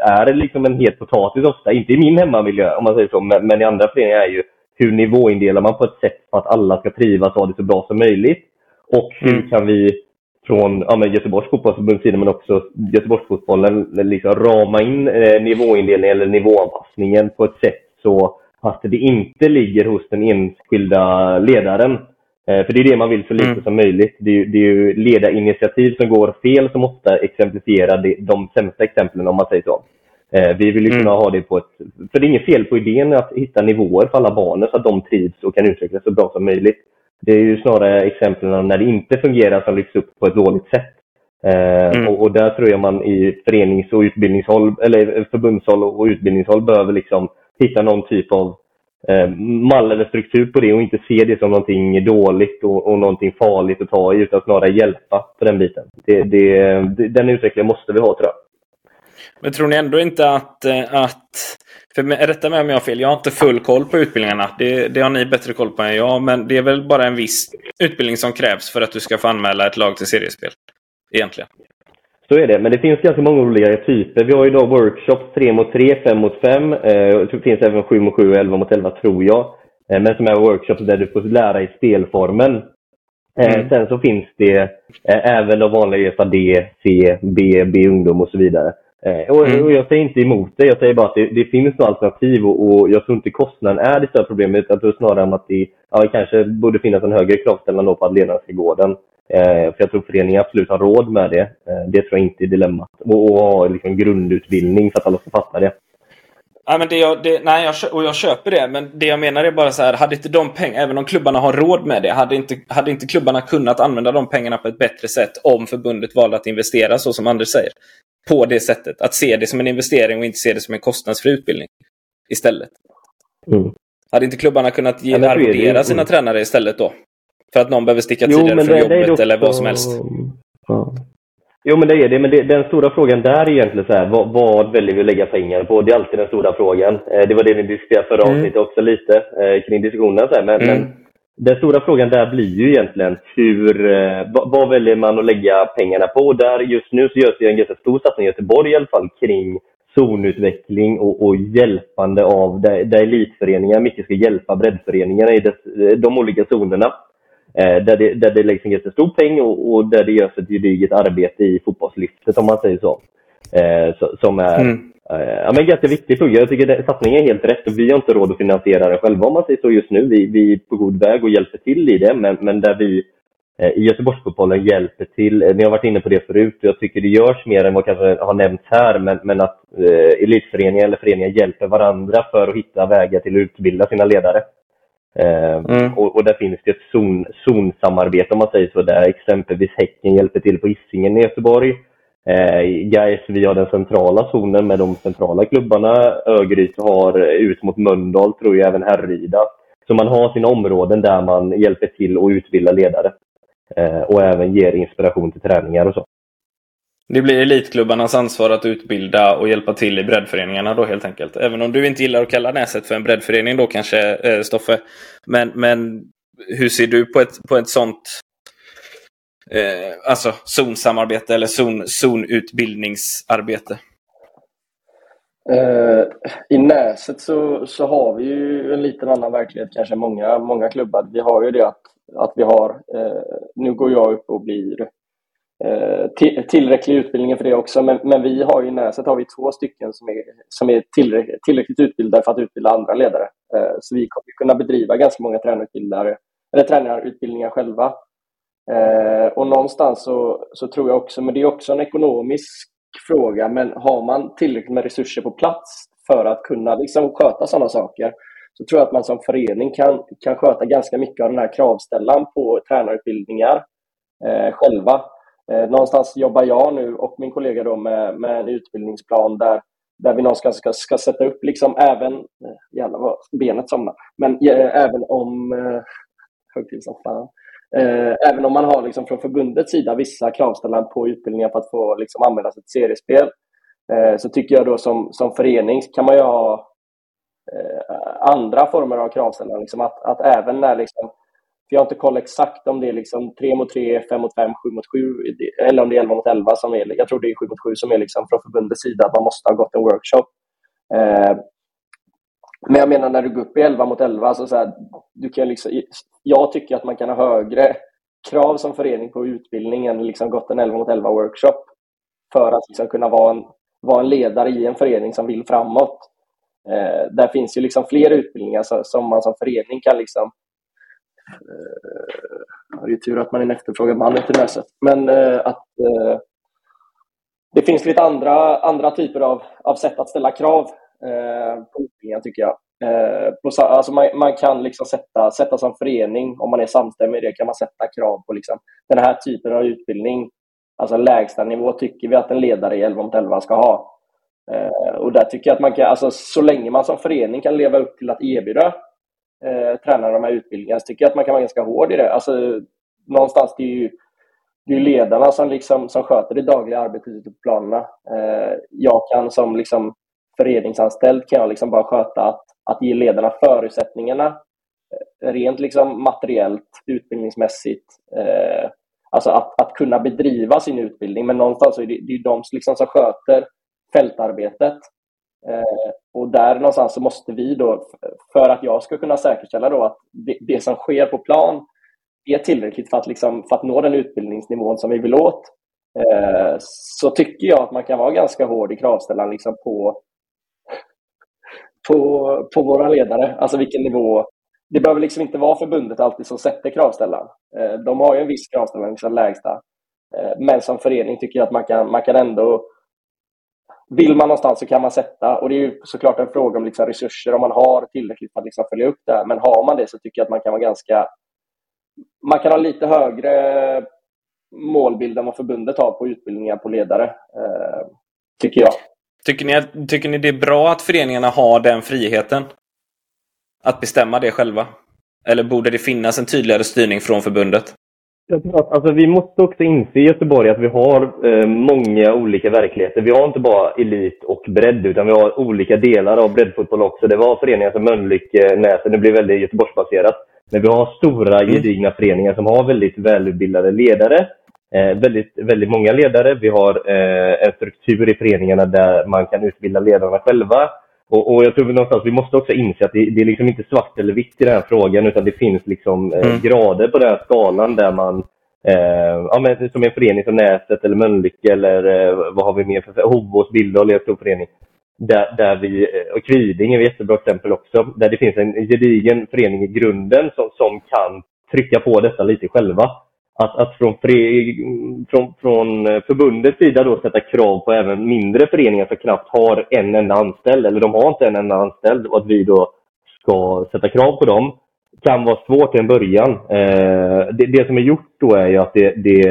är liksom en het potatis ofta, inte i min hemmamiljö om man säger så, men, men i andra föreningar är ju hur nivåindelar man på ett sätt för att alla ska trivas och ha det så bra som möjligt? Och hur mm. kan vi från ja, men Göteborgs fotbollsförbunds sida men också Göteborgsfotbollen liksom rama in eh, nivåindelningen eller nivåanpassningen på ett sätt så att det inte ligger hos den enskilda ledaren. Eh, för det är det man vill så lite mm. som möjligt. Det är, det är ju ledarinitiativ som går fel som ofta exemplifierar de, de sämsta exemplen om man säger så. Eh, vi vill ju kunna mm. ha det på ett... För det är inget fel på idén att hitta nivåer för alla barnen så att de trivs och kan utvecklas så bra som möjligt. Det är ju snarare exemplen när det inte fungerar som lyfts upp på ett dåligt sätt. Eh, mm. Och, och, där tror jag man i förenings och utbildningshåll, eller förbundshåll och utbildningshåll behöver liksom hitta någon typ av eh, mall eller struktur på det och inte se det som någonting dåligt och, och någonting farligt att ta i utan snarare hjälpa på den biten. Det, det, den utvecklingen måste vi ha tror jag. Men tror ni ändå inte att, eh, att för rätta mig om jag har fel, jag har inte full koll på utbildningarna. Det, det har ni bättre koll på än jag. Men det är väl bara en viss utbildning som krävs för att du ska få anmäla ett lag till seriespel. Egentligen. Så är det, men det finns ganska många olika typer. Vi har idag workshops 3 mot 3, 5 mot 5. Eh, det finns även 7 mot 7 och 11 mot 11 tror jag. Eh, men som är workshops där du får lära i spelformen. Mm. Sen så finns det även de vanliga FAD, C, B, B ungdom och så vidare. Eh, och, mm. jag säger inte emot det, jag säger bara att det, det finns några alternativ och, och, jag tror inte kostnaden är det större problemet. Jag tror snarare att det, ja, kanske borde finnas en högre kravställande på att ledarna ska gå den. Eh, för jag tror föreningen absolut har råd med det. Eh, det tror jag inte är dilemmat. Och, och ha liksom grundutbildning för att alla ska fatta det. Ja, men det jag, det, nej, jag, och jag köper det. Men det jag menar är bara så här, hade inte de pengarna, även om klubbarna har råd med det, hade inte, hade inte klubbarna kunnat använda de pengarna på ett bättre sätt om förbundet valde att investera så som Anders säger? på det sättet. Att se det som en investering och inte se det som en kostnadsfri utbildning istället. Mm. Hade inte klubbarna kunnat ge, ja, arvodera sina mm. tränare istället då? För att någon behöver sticka tidigare från jobbet också... eller vad som helst. Ja. Jo, men det är det. Men det, den stora frågan där är egentligen så här, vad, vad, väljer vi att lägga pengar på? Det är alltid den stora frågan. Eh, det var det vi diskuterade förra mm. avsnittet också lite, eh, kring diskussionen. Så här. Men, mm. men, den stora frågan där blir ju egentligen hur, eh, vad, vad, väljer man att lägga pengarna på? Där just nu så görs det en ganska stor satsning i Göteborg i alla fall kring zonutveckling och, och hjälpande av där, där elitföreningar mycket ska hjälpa breddföreningarna i dess, de olika zonerna. Eh, där, det, där det läggs en jättestor peng och, och, där det görs ett gediget arbete i fotbollslyftet om man säger så. Eh, så som är mm. eh, ja, men ganska viktig fråga. Jag tycker att satsningen är helt rätt och vi har inte råd att finansiera den själva om man säger så just nu. Vi, vi är på god väg och hjälper till i det men, men där vi i Göteborgsfotbollen hjälper till. Ni har varit inne på det förut och jag tycker det görs mer än vad kanske har nämnts här men, men att eh, elitföreningar eller föreningar hjälper varandra för att hitta vägar till att utbilda sina ledare. Eh, mm. Och, och, där finns det ett zon, zonsamarbete om man säger så, där exempelvis Häcken hjälper till på Hisingen i Göteborg. Eh, Gais, vi har den centrala zonen med de centrala klubbarna. Örgryte har ut mot Mölndal, tror jag, även Härryda. Så man har sina områden där man hjälper till att utbilda ledare. Eh, och även ger inspiration till träningar och så. Det blir elitklubbarnas ansvar att utbilda och hjälpa till i breddföreningarna då helt enkelt. Även om du inte gillar att kalla Näset för en breddförening då kanske, eh, Stoffe. Men, men hur ser du på ett, på ett sånt eh, alltså zonsamarbete eller zon, zonutbildningsarbete? Uh, I Näset så, så har vi ju en liten annan verklighet kanske många, många klubbar. Vi har ju det att, att vi har, uh, nu går jag upp och blir Eh, tillräcklig utbildning för det också. Men, men, vi har i Näset har vi två stycken som är, som är tillräckligt, tillräckligt utbildade för att utbilda andra ledare. Eh, så vi kommer kunna bedriva ganska många tränarutbildare, eller tränarutbildningar själva. Eh, och någonstans så, så tror jag också, men det är också en ekonomisk fråga, men har man tillräckligt med resurser på plats för att kunna liksom sköta sådana saker så tror jag att man som förening kan, kan sköta ganska mycket av den här kravställan på tränarutbildningar eh, själva. Eh, någonstans jobbar jag nu och min kollega då med, med en utbildningsplan där, där vi någonstans ska, ska sätta upp, liksom även, eh, jävlar vad benet somnar, men äh, även om, eh, högtid som fan, äh, även om man har liksom från förbundets sida vissa kravställanden på utbildningar för att få liksom använda sitt seriespel, så tycker jag då som, som förening kan man ju ha eh, andra former av kravställanden. Liksom att, att även när liksom, jag har inte koll exakt om det är liksom 3 mot 3, 5 mot 5, 7 mot 7 eller om det är 11 mot 11 som är, jag tror det är 7 mot 7 som är liksom från förbundets sida att man måste ha gått en workshop. Eh, men jag menar när du går upp i 11 mot 11, så, så här, du kan liksom, jag tycker att man kan ha högre krav som förening på utbildning än liksom gått en 11 mot 11 workshop för att liksom kunna vara en, vara en ledare i en förening som vill framåt. Eh, där finns ju liksom fler utbildningar så, som man som förening kan liksom Eh, det är tur att man är en efterfrågad man till Näset. Men eh, att eh, det finns lite andra, andra typer av, av sätt att ställa krav eh, på utbildningen tycker jag. Eh, på, alltså man, man, kan liksom sätta, sätta som förening, om man är samstämmig i det, kan man sätta krav på liksom, den här typen av utbildning. Alltså lägsta nivå tycker vi att en ledare i 11 mot 11 ska ha. Eh, och där tycker jag att man kan, alltså, så länge man som förening kan leva upp till att erbjuda eh, tränar de här utbildningarna så tycker jag att man kan vara ganska hård i det. Alltså, någonstans det är ju det är ledarna som, liksom, som sköter det dagliga arbetet ute på planerna. Eh, jag kan som liksom, föreningsanställd kan jag liksom bara sköta att, att ge ledarna förutsättningarna eh, rent liksom materiellt, utbildningsmässigt. Eh, alltså att, att kunna bedriva sin utbildning. Men någonstans är det, det är de liksom som sköter fältarbetet. Eh, och där någonstans så måste vi då, för att jag ska kunna säkerställa då att det, det som sker på plan är tillräckligt för att, liksom, för att nå den utbildningsnivån som vi vill åt, eh, så tycker jag att man kan vara ganska hård i kravställan liksom på, på, på våra ledare. Alltså vilken nivå. Det behöver liksom inte vara förbundet alltid som sätter kravställan. Eh, de har ju en viss kravställan, liksom lägsta. Eh, men som förening tycker jag att man kan, man kan ändå vill man någonstans så kan man sätta, och det är ju såklart en fråga om liksom resurser, om man har tillräckligt för att liksom följa upp det. Men har man det så tycker jag att man kan vara ganska... Man kan ha lite högre målbild än vad förbundet har på utbildningar på ledare, eh, tycker jag. Tycker ni, tycker ni det är bra att föreningarna har den friheten? Att bestämma det själva? Eller borde det finnas en tydligare styrning från förbundet? Jag tror att, alltså, vi måste också inse i Göteborg att vi har eh, många olika verkligheter. Vi har inte bara elit och bredd, utan vi har olika delar av breddfotboll också. Det var föreningar som Mölnlycke, Näsen, det blir väldigt Göteborgsbaserat. Men vi har stora, mm. gedigna föreningar som har väldigt välutbildade ledare. Eh, väldigt, väldigt många ledare. Vi har eh, en struktur i föreningarna där man kan utbilda ledarna själva. Och, och jag tror någonstans vi måste också inse att det, det, är liksom inte svart eller vitt i den här frågan, utan det finns liksom eh, mm. grader på den här skalan där man Eh, ja, men som en förening som Näset eller Mölnlycke eller eh, vad har vi mer för Hovås, Bildal är en stor förening. Där, där vi, eh, och Kviding är ett jättebra exempel också, där det finns en gedigen förening i grunden som, som kan trycka på detta lite själva. Att, att från, fri, från, från eh, förbundets sida då sätta krav på även mindre föreningar som knappt har en enda anställd, eller de har inte en enda anställd, och att vi då ska sätta krav på dem kan vara svårt i en början. Eh, det, det, som är gjort då är ju att det, det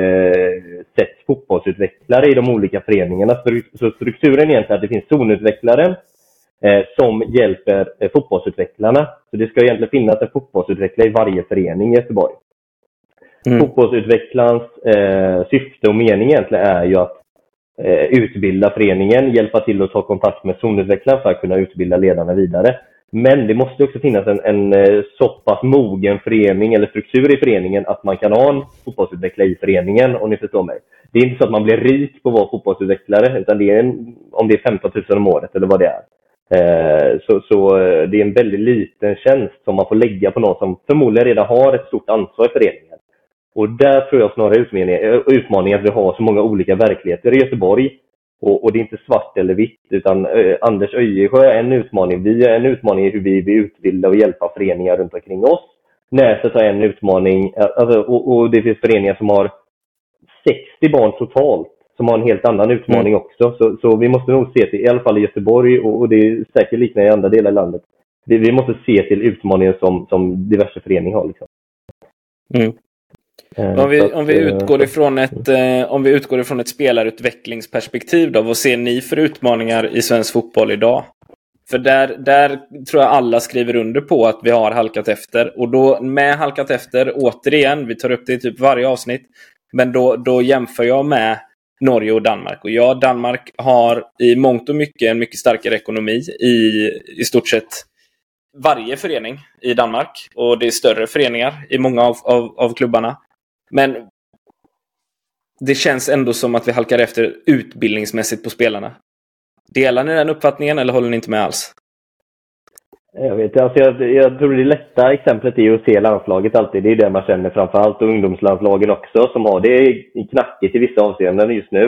sätts fotbollsutvecklare i de olika föreningarna. Så strukturen är egentligen att det finns zonutvecklare eh, som hjälper eh, fotbollsutvecklarna. Så det ska egentligen finnas en fotbollsutvecklare i varje förening i Göteborg. Mm. Fotbollsutvecklarens eh, syfte och mening egentligen är ju att eh, utbilda föreningen, hjälpa till att ta kontakt med zonutvecklaren för att kunna utbilda ledarna vidare. Men det måste också finnas en, en eh, så pass mogen förening eller struktur i föreningen att man kan ha en fotbollsutvecklare i föreningen, om ni förstår mig. Det är inte så att man blir rik på att vara fotbollsutvecklare, utan det är en, om det är 15 000 om året eller vad det är. Eh, så, så eh, det är en väldigt liten tjänst som man får lägga på någon som förmodligen redan har ett stort ansvar i föreningen. Och där tror jag snarare utmaningen, utmaningen att vi har så många olika verkligheter i Göteborg och, och, det är inte svart eller vitt, utan eh, Anders Öjesjö är en utmaning. Vi är en utmaning i hur vi vill utbilda och hjälpa föreningar runt omkring oss. Näset har en utmaning, eh, alltså, och, och, det finns föreningar som har 60 barn totalt, som har en helt annan utmaning mm. också. Så, så, vi måste nog se till, i alla fall i Göteborg, och, och det är säkert liknande i andra delar av landet, vi, vi måste se till utmaningen som, som diverse föreningar har. Liksom. Mm. Eh, om vi, att, om, vi eh, utgår ifrån ett, eh, om vi utgår ifrån ett spelarutvecklingsperspektiv då, vad ser ni för utmaningar i svensk fotboll idag? För där, där tror jag alla skriver under på att vi har halkat efter. Och då med halkat efter, återigen, vi tar upp det i typ varje avsnitt. Men då, då jämför jag med Norge och Danmark. Och ja, Danmark har i mångt och mycket en mycket starkare ekonomi i i stort sett varje förening i Danmark. Och det är större föreningar i många av, av, av klubbarna. Men det känns ändå som att vi halkar efter utbildningsmässigt på spelarna. Delar ni den uppfattningen eller håller ni inte med alls? Jag vet alltså jag, jag tror det lätta exemplet är att se landslaget alltid. Det är det man känner framförallt. Och ungdomslandslagen också som har det knackigt i vissa avseenden just nu.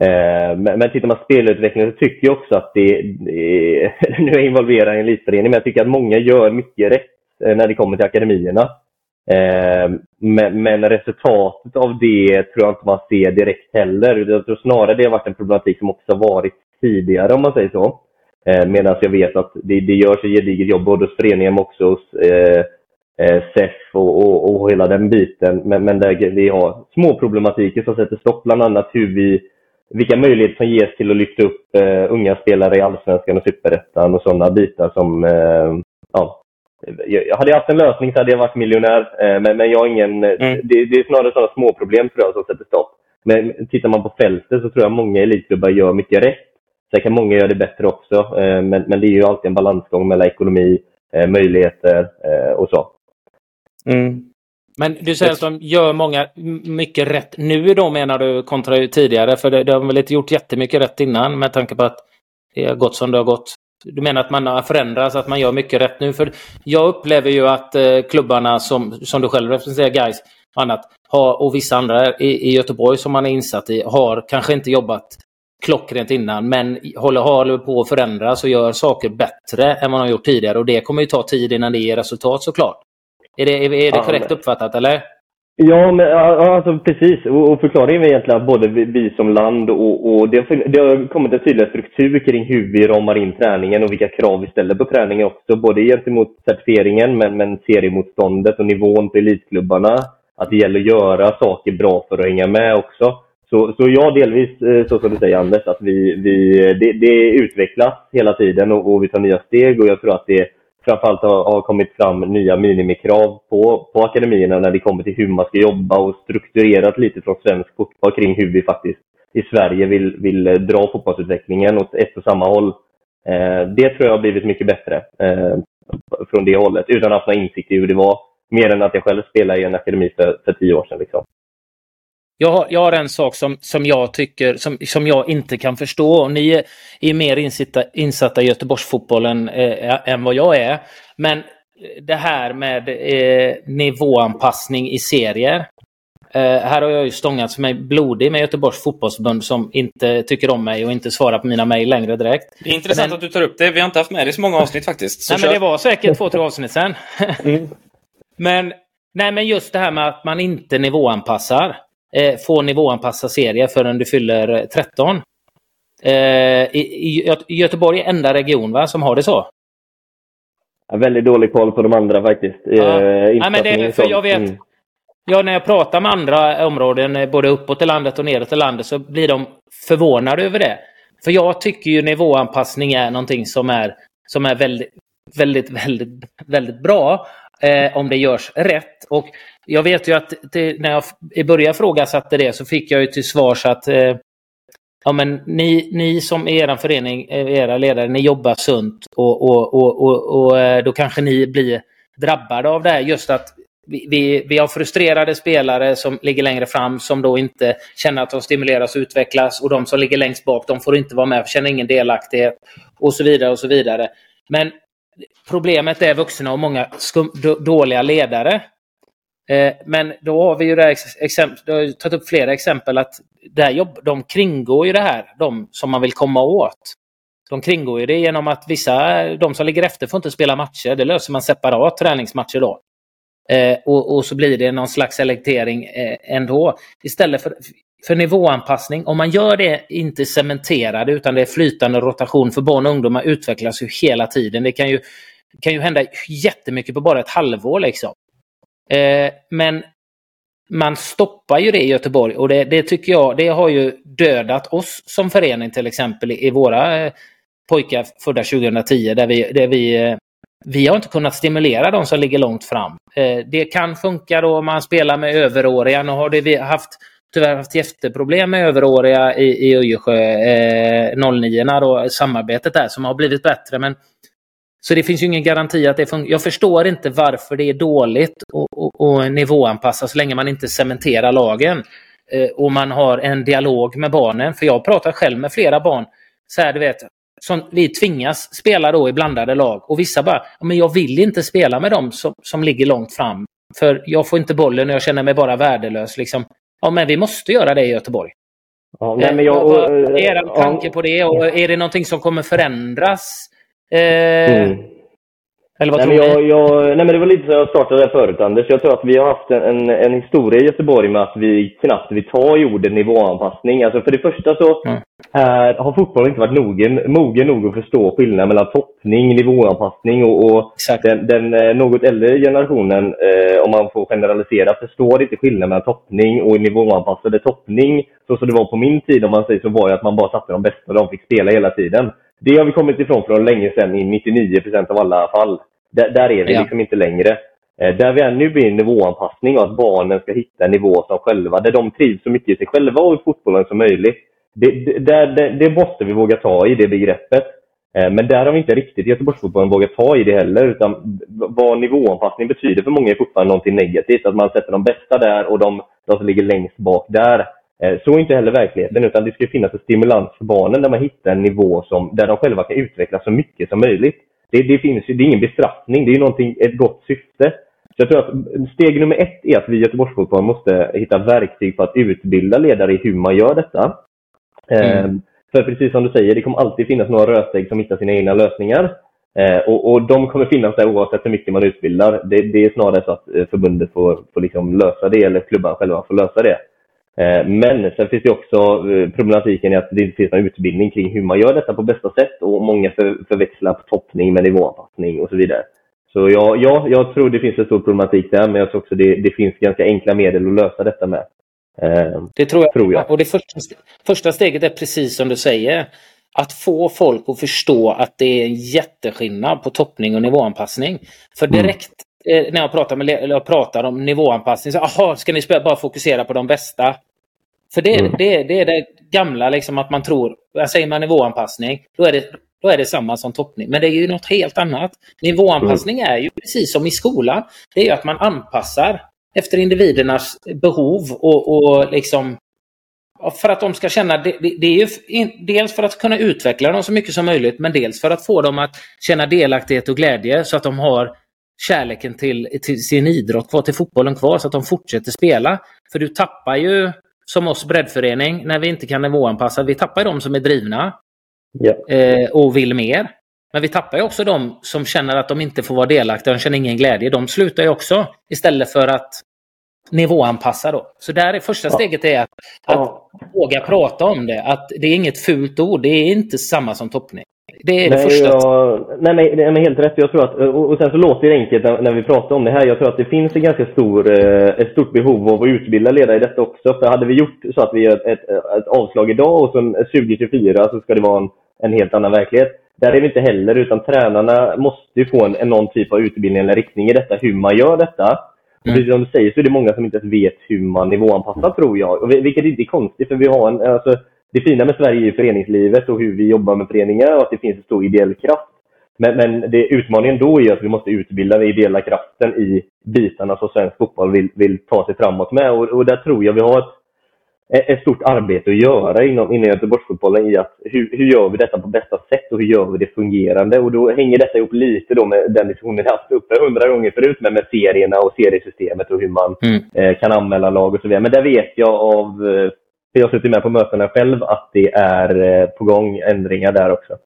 Eh, men, men tittar man på spelutvecklingen så tycker jag också att det, det *laughs* nu är jag involverad i en elitförening, men jag tycker att många gör mycket rätt eh, när det kommer till akademierna. Eh, men, men, resultatet av det tror jag inte man ser direkt heller. Jag tror snarare det har varit en problematik som också varit tidigare om man säger så. Eh, medan jag vet att det, det görs ett gediget jobb både hos föreningen men också hos eh, eh SEF och, och, och, hela den biten. Men, men där vi har små problematiker som sätter stopp, bland annat hur vi, vilka möjligheter som ges till att lyfta upp eh, unga spelare i Allsvenskan och Superettan och sådana bitar som eh, ja, jag hade jag haft en lösning så hade jag varit miljonär. Eh, men, men jag har ingen... Mm. Det, det, är snarare sådana små problem tror jag som sätter stopp. Men tittar man på fältet så tror jag många elitklubbar gör mycket rätt. Sen kan många göra det bättre också. Eh, men, men det är ju alltid en balansgång mellan ekonomi, eh, möjligheter och så. Mm. Men du säger att de gör många, mycket rätt nu då menar du kontra tidigare? För det, de har väl inte gjort jättemycket rätt innan med tanke på att det har gått som det har gått? Du menar att man har förändrats, att man gör mycket rätt nu? För jag upplever ju att eh, klubbarna som, som du själv representerar, guys och annat, har, och vissa andra i, i Göteborg som man är insatt i, har kanske inte jobbat klockrent innan, men håller, håller på att förändras och gör saker bättre än man har gjort tidigare. Och det kommer ju ta tid innan det ger resultat såklart. Är det, är, är det korrekt uppfattat, eller? Ja, men, alltså, precis. Och, förklaringen är egentligen att både vi, vi som land och, och det, har, det har kommit en tydlig struktur kring hur vi ramar in träningen och vilka krav vi ställer på träningen också. Både gentemot certifieringen men, men seriemotståndet och nivån på elitklubbarna. Att det gäller att göra saker bra för att hänga med också. Så, så ja, delvis eh, så som du säger Anders, att vi, vi, det, det utvecklas hela tiden och, och vi tar nya steg och jag tror att det framförallt har, har kommit fram nya minimikrav på, på akademierna när det kommer till hur man ska jobba och strukturerat lite från svensk fotboll kring hur vi faktiskt i Sverige vill, vill dra fotbollsutvecklingen åt ett och samma håll. Eh, det tror jag har blivit mycket bättre eh, från det hållet, utan att ha insikt i hur det var. Mer än att jag själv spelade i en akademi för, för tio år sedan. Liksom. Jag har, jag har en sak som, som jag tycker, som, som jag inte kan förstå. Och ni är, är mer insatta, insatta i Göteborgsfotbollen eh, än vad jag är. Men det här med eh, nivåanpassning i serier. Eh, här har jag ju stångats mig blodig med Göteborgs fotbollsförbund som inte tycker om mig och inte svarar på mina mejl längre direkt. Det är intressant men... att du tar upp det. Vi har inte haft med det i så många avsnitt faktiskt. nej, men det var säkert två, tre avsnitt sen. mm. *laughs* Men, nej, men just det här med att man inte nivåanpassar eh, få nivåanpassa serier förrän du fyller 13. Eh, i, i, Göteborg är enda region va, som har det så. Ja, väldigt dålig koll på de andra faktiskt. Ja. Eh, ja, men det, för jag vet, mm. ja, när jag pratar med andra områden, både uppåt i landet och neråt i landet, så blir de förvånade över det. För jag tycker ju nivåanpassning är någonting som är, som är väldigt, väldigt, väldigt, väldigt bra eh, om det görs rätt. Och jag vet ju att det, när jag i början ifrågasatte det så fick jag ju till svars att eh, ja, men ni, ni som är er förening, eh, era ledare, ni jobbar sunt och, och, och, och, och eh, då kanske ni blir drabbade av det här. Just att vi, vi, vi har frustrerade spelare som ligger längre fram som då inte känner att de stimuleras och utvecklas och de som ligger längst bak de får inte vara med, känner ingen delaktighet och så vidare och så vidare. Men problemet är vuxna och många skum, dåliga ledare. Eh, men då har vi ju det exempel, har tagit upp flera exempel att där jobb, de kringgår ju det här, de som man vill komma åt. De kringgår ju det genom att vissa, de som ligger efter får inte spela matcher. Det löser man separat träningsmatcher då. Eh, och, och, så blir det någon slags selektering eh, ändå. Istället för, för nivåanpassning, om man gör det inte cementerade utan det är flytande rotation för barn och ungdomar utvecklas ju hela tiden. Det kan ju, kan ju hända jättemycket på bara ett halvår liksom. Eh, men man stoppar ju det i Göteborg och det, det, tycker jag, det har ju dödat oss som förening till exempel i, våra eh, pojkar födda 2010 där vi, där vi eh, vi har inte kunnat stimulera de som ligger långt fram. Eh, det kan funka då om man spelar med överåriga. Nu har vi haft tyvärr haft jätteproblem med överåriga i, i Öjersjö, eh, 09 då, samarbetet där som har blivit bättre. Men, så det finns ju ingen garanti att det funkar. Jag förstår inte varför det är dåligt att nivåanpassa så länge man inte cementerar lagen. Eh, och man har en dialog med barnen. För jag pratar själv med flera barn. Så här, du vet, som vi tvingas spela då i blandade lag. Och vissa bara, men jag vill inte spela med dem som, som ligger långt fram. För jag får inte bollen och jag känner mig bara värdelös. Liksom. Ja, men vi måste göra det i Göteborg. Ja, nej, men jag, Vad är er tanke på det? Och är det någonting som kommer förändras? Eh, mm. Eller vad nej, tror men jag, ni? Jag, nej, men det var lite så jag startade där förut, Anders. Jag tror att vi har haft en, en historia i Göteborg med att vi knappt vill ta i ordet nivåanpassning. Alltså för det första så mm. är, har fotbollen inte varit mogen, mogen nog att förstå skillnaden mellan toppning, nivåanpassning och, och den, den, eh, något äldre generationen, eh, om man får generalisera, förstår inte skillnaden mellan toppning och nivåanpassade. Toppning, så som det var på min tid om man säger så, var ju att man bara satte de bästa och de fick spela hela tiden. Det har vi kommit ifrån för länge sedan i 99% av alla fall. Där, där är vi ja. liksom inte längre. Eh, där vi är nu blir en nivåanpassning och att barnen ska hitta en nivå som själva, där de trivs så mycket i sig själva och i fotbollen som möjligt. Det, det, det, det måste vi våga ta i, det begreppet. Eh, men där har vi inte riktigt Göteborgsfotbollen vågat ta i det heller. Utan vad nivåanpassning betyder för många är fortfarande någonting negativt. Att man sätter de bästa där och de, de som ligger längst bak där. Eh, så är inte heller verkligheten, utan det ska finnas en stimulans för barnen där man hittar en nivå som, där de själva kan utvecklas så mycket som möjligt. Det, det finns det är ingen bestraffning, det är ett gott syfte. Så jag tror att steg nummer ett är att vi i Göteborgsfotboll måste hitta verktyg för att utbilda ledare i hur man gör detta. Mm. Eh, för precis som du säger, det kommer alltid finnas några rötägg som hittar sina egna lösningar. Eh, och, och, de kommer finnas där oavsett hur mycket man utbildar. Det, det är snarare så att förbundet får, får liksom lösa det, eller klubban själva får lösa det. Eh, men sen finns det också eh, problematiken i att det inte finns någon utbildning kring hur man gör detta på bästa sätt och många för, förväxlar toppning med nivåanpassning och så vidare. Så ja, ja, jag tror det finns en stor problematik där, men jag tror också det, det finns ganska enkla medel att lösa detta med. Eh, det tror jag. Tror jag. Och det första, första steget är precis som du säger. att få folk att förstå att det är en jätteskillnad på toppning och nivåanpassning. För Mm. direkt när jag pratar, med, eller jag pratar om nivåanpassning, så aha, ska ni bara fokusera på de bästa? För det, Mm. det, det är det gamla, liksom att man tror, säger man nivåanpassning, då är, det, då är det samma som toppning. Men det är ju något helt annat. Nivåanpassning är ju precis som i skolan. Det är ju att man anpassar efter individernas behov och, och liksom för att de ska känna, det, det, är ju dels för att kunna utveckla dem så mycket som möjligt, men dels för att få dem att känna delaktighet och glädje så att de har kärleken till, till sin idrott kvar, till fotbollen kvar, så att de fortsätter spela. För du tappar ju, som oss breddförening, när vi inte kan nivåanpassa, vi tappar ju de som är drivna Ja. eh, och vill mer. Men vi tappar ju också de som känner att de inte får vara delaktiga, de känner ingen glädje. De slutar ju också istället för att nivåanpassa då. Så där är första steget är att, att Ja. våga prata om det. Att det är inget fult ord, det är inte samma som toppning. Det är det Nej, första. jag, nej, men, nej, men helt rätt. Jag tror att, och, och sen så låter det enkelt när, när vi pratar om det här. Jag tror att det finns en ganska stor, eh, ett stort behov av att utbilda ledare i detta också. För hade vi gjort så att vi gör ett, ett, avslag idag och sen 2024 så ska det vara en, en helt annan verklighet. Där är vi inte heller, utan tränarna måste ju få en, en någon typ av utbildning eller riktning i detta, hur man gör detta. Mm. precis som du säger så är det många som inte ens vet hur man nivåanpassar, tror jag. Vilket inte är konstigt, för vi har en... Alltså, det fina med Sverige är ju föreningslivet och hur vi jobbar med föreningar och att det finns en stor ideell kraft. Men, men det, utmaningen då är att vi måste utbilda den ideella kraften i bitarna som svensk fotboll vill, vill ta sig framåt med. Och, och där tror jag vi har ett, ett- stort arbete att göra inom, inom Göteborgsfotbollen i att hur, hur gör vi detta på bästa sätt och hur gör vi det fungerande? Och då hänger detta ihop lite då med den diskussionen vi haft uppe hundra gånger förut med, med serierna och seriesystemet och hur man Mm. eh, kan anmäla lag och så vidare. Men där vet jag av, eh, jag har suttit med på mötena själv, att det är eh, på gång ändringar där också.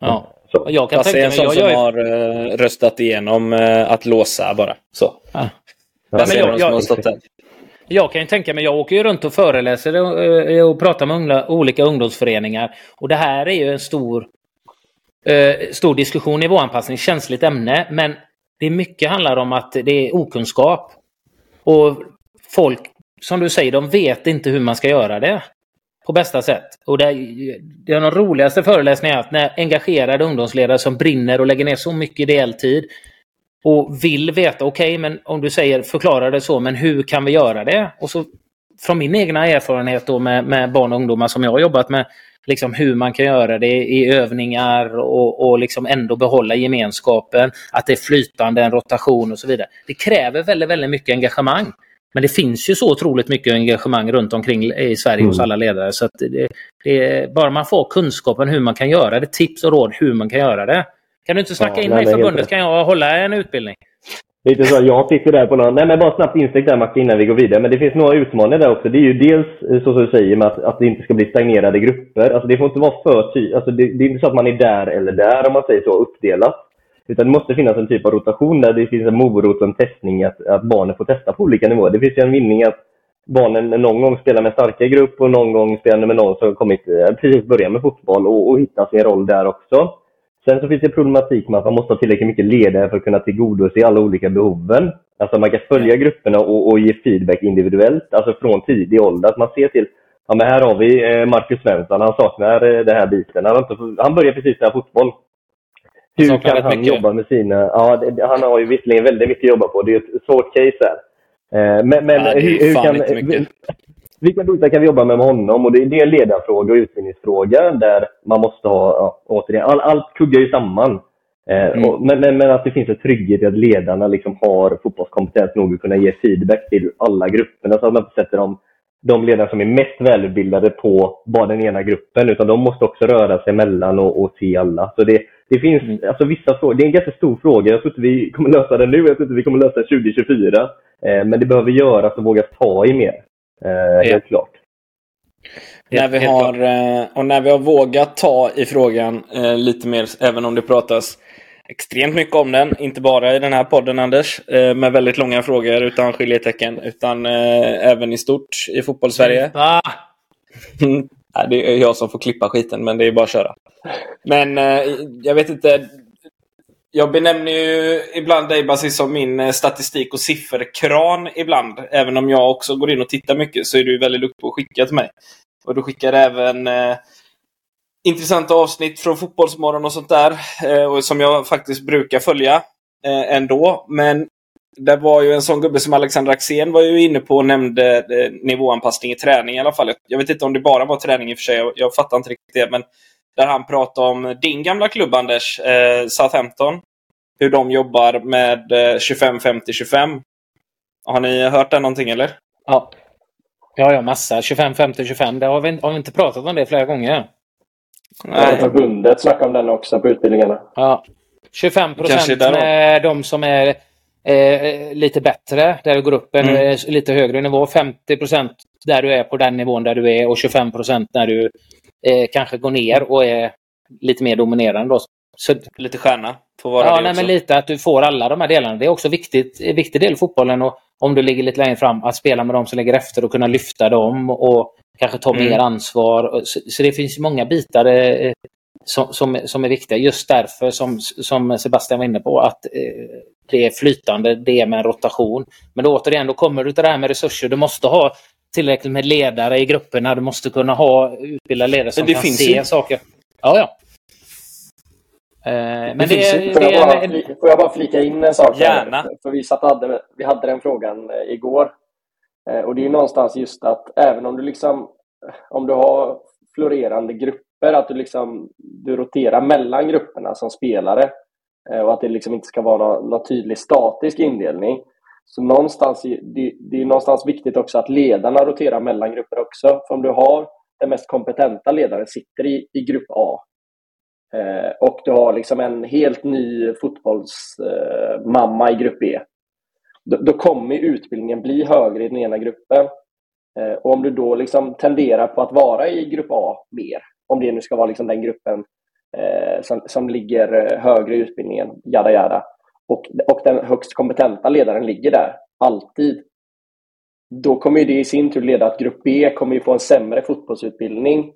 Ja. Så. Jag kan tänka en mig, sån jag, som jag, har eh, röstat igenom eh, att låsa bara. Så. Ja. Basse men jag- jag- har stått där. jag kan ju tänka mig, jag åker ju runt och föreläser och, och pratar med olika ungdomsföreningar. Och det här är ju en stor, eh, stor diskussion, nivåanpassning, känsligt ämne. Men det är mycket handlar om att det är okunskap. Och folk, som du säger, de vet inte hur man ska göra det på bästa sätt. Och det är, det är de roligaste föreläsningarna att när engagerade ungdomsledare som brinner och lägger ner så mycket ideell tid och vill veta, okej, men om du säger förklara det så, men hur kan vi göra det? Och så från min egna erfarenhet då med, med barn och ungdomar som jag har jobbat med, liksom hur man kan göra det i övningar och, och liksom ändå behålla gemenskapen, att det är flytande, en rotation och så vidare. Det kräver väldigt, väldigt mycket engagemang. Men det finns ju så otroligt mycket engagemang runt omkring i Sverige hos Mm. alla ledare. Så det, det, bara man får kunskapen hur man kan göra det, tips och råd hur man kan göra det. Kan du inte snacka Ja, in nej, mig i förbundet kan jag hålla en utbildning. Lite så, jag sitter där på någon... Nej men bara snabbt instick där Martin innan vi går vidare. Men det finns några utmaningar där också. Det är ju dels eh, så som du säger med att, att det inte ska bli stagnerade grupper. Alltså det får inte vara för ty... Alltså det, det är inte så att man är där eller där om man säger så, uppdelat. Utan det måste finnas en typ av rotation där det finns en morot och en testning att, att barnen får testa på olika nivåer. Det finns ju en vinning att barnen någon gång spelar med en starkare grupp och någon gång spelar med någon som kommit eh, precis börjat med fotboll och, och hittar sin roll där också. Sen så finns det problematik med att man måste ha tillräckligt mycket ledare för att kunna tillgodose alla olika behoven. Alltså man kan följa grupperna och, och ge feedback individuellt, alltså från tidig ålder. Att man ser till, ja men här har vi eh, Marcus Svensson, han saknar eh, den här biten. Han, inte, han börjar precis spela fotboll. Hur Saknar kan han mycket. jobba med sina... Ja, det, han har ju visserligen väldigt mycket att jobba på. Det är ett svårt case här. Eh, Men, men Ja, hur, hur kan... Vilka bitar kan vi jobba med med honom? Och det, det är en ledarfråga och utbildningsfråga där man måste ha, ja, återigen, all, allt kuggar ju samman. Eh, Mm. och, men, men, men att det finns en trygghet i att ledarna liksom har fotbollskompetens nog att kunna ge feedback till alla grupperna så att man inte sätter dem, de ledare som är mest välutbildade på bara den ena gruppen utan de måste också röra sig emellan och, och se alla. Så det, det finns Mm. alltså vissa frågor, det är en ganska stor fråga. Jag tror inte vi kommer lösa den nu, jag tror inte vi kommer lösa den 2024. Eh, men det behöver göras och vågas ta i mer. Eh, Helt klart. När vi har, eh, och när vi har vågat ta i frågan eh, lite mer, även om det pratas extremt mycket om den, inte bara i den här podden Anders, eh, med väldigt långa frågor utan skiljetecken, utan eh, även i stort i fotbollssverige. *laughs* Det är jag som får klippa skiten, men det är bara att köra. Men eh, jag vet inte. Jag benämner ju ibland dig Basis som min eh, statistik och sifferkran ibland. Även om jag också går in och tittar mycket så är du väldigt duktig på att skicka till mig. Och du skickar även eh, intressanta avsnitt från Fotbollsmorgon och sånt där. Eh, och som jag faktiskt brukar följa eh, ändå. Men det var ju en sån gubbe som Alexander Axén var ju inne på och nämnde eh, nivåanpassning i träning i alla fall. Jag vet inte om det bara var träning i och för sig. Jag, jag fattar inte riktigt det. Men där han pratade om din gamla klubb Anders, eh, Southampton. Hur de jobbar med eh, 25-50-25. Har ni hört det någonting eller? Ja. Ja, ja, massa. 25-50-25. Det har vi, har vi inte pratat om det flera gånger? Nej. Förbundet snackar om den också på utbildningarna. Ja. 25 procent med de som är eh, lite bättre, där du går upp en mm. lite högre nivå. 50 procent där du är på den nivån där du är och 25 procent när du eh, kanske går ner och är lite mer dominerande. Då. Så, lite stjärna får vara ja, det nej, också. men lite att du får alla de här delarna. Det är också viktigt, en viktig del i fotbollen. Och om du ligger lite längre fram, att spela med de som ligger efter och kunna lyfta dem och kanske ta mm. mer ansvar. Så, så, det finns många bitar eh, som, som, som, är viktiga. Just därför, som, som Sebastian var inne på, att eh, det är flytande, det är med en rotation. Men då, återigen, då kommer du till det här med resurser. Du måste ha tillräckligt med ledare i grupperna. Du måste kunna ha utbildade ledare som kan se ju. saker. Ja, ja. Eh, men det, det, får, jag bara, det, får jag bara flika in en sak? Gärna. Här? För vi, satt hade, vi hade den frågan eh, igår. Eh, och det är någonstans just att även om du liksom om du har florerande grupper, att du liksom du roterar mellan grupperna som spelare Eh, och att det liksom inte ska vara någon, någon tydlig statisk indelning. Så någonstans, det, det är någonstans viktigt också att ledarna roterar mellan grupper också. För om du har den mest kompetenta ledaren sitter i, i grupp A eh, och du har liksom en helt ny fotbollsmamma eh, i grupp B. Då, då, kommer utbildningen bli högre i den ena gruppen. Eh, och om du då liksom tenderar på att vara i grupp A mer, om det nu ska vara liksom den gruppen Eh, som, som ligger eh, högre i utbildningen, jada jada, och, och den högst kompetenta ledaren ligger där, alltid, då kommer det i sin tur leda att grupp B kommer få en sämre fotbollsutbildning.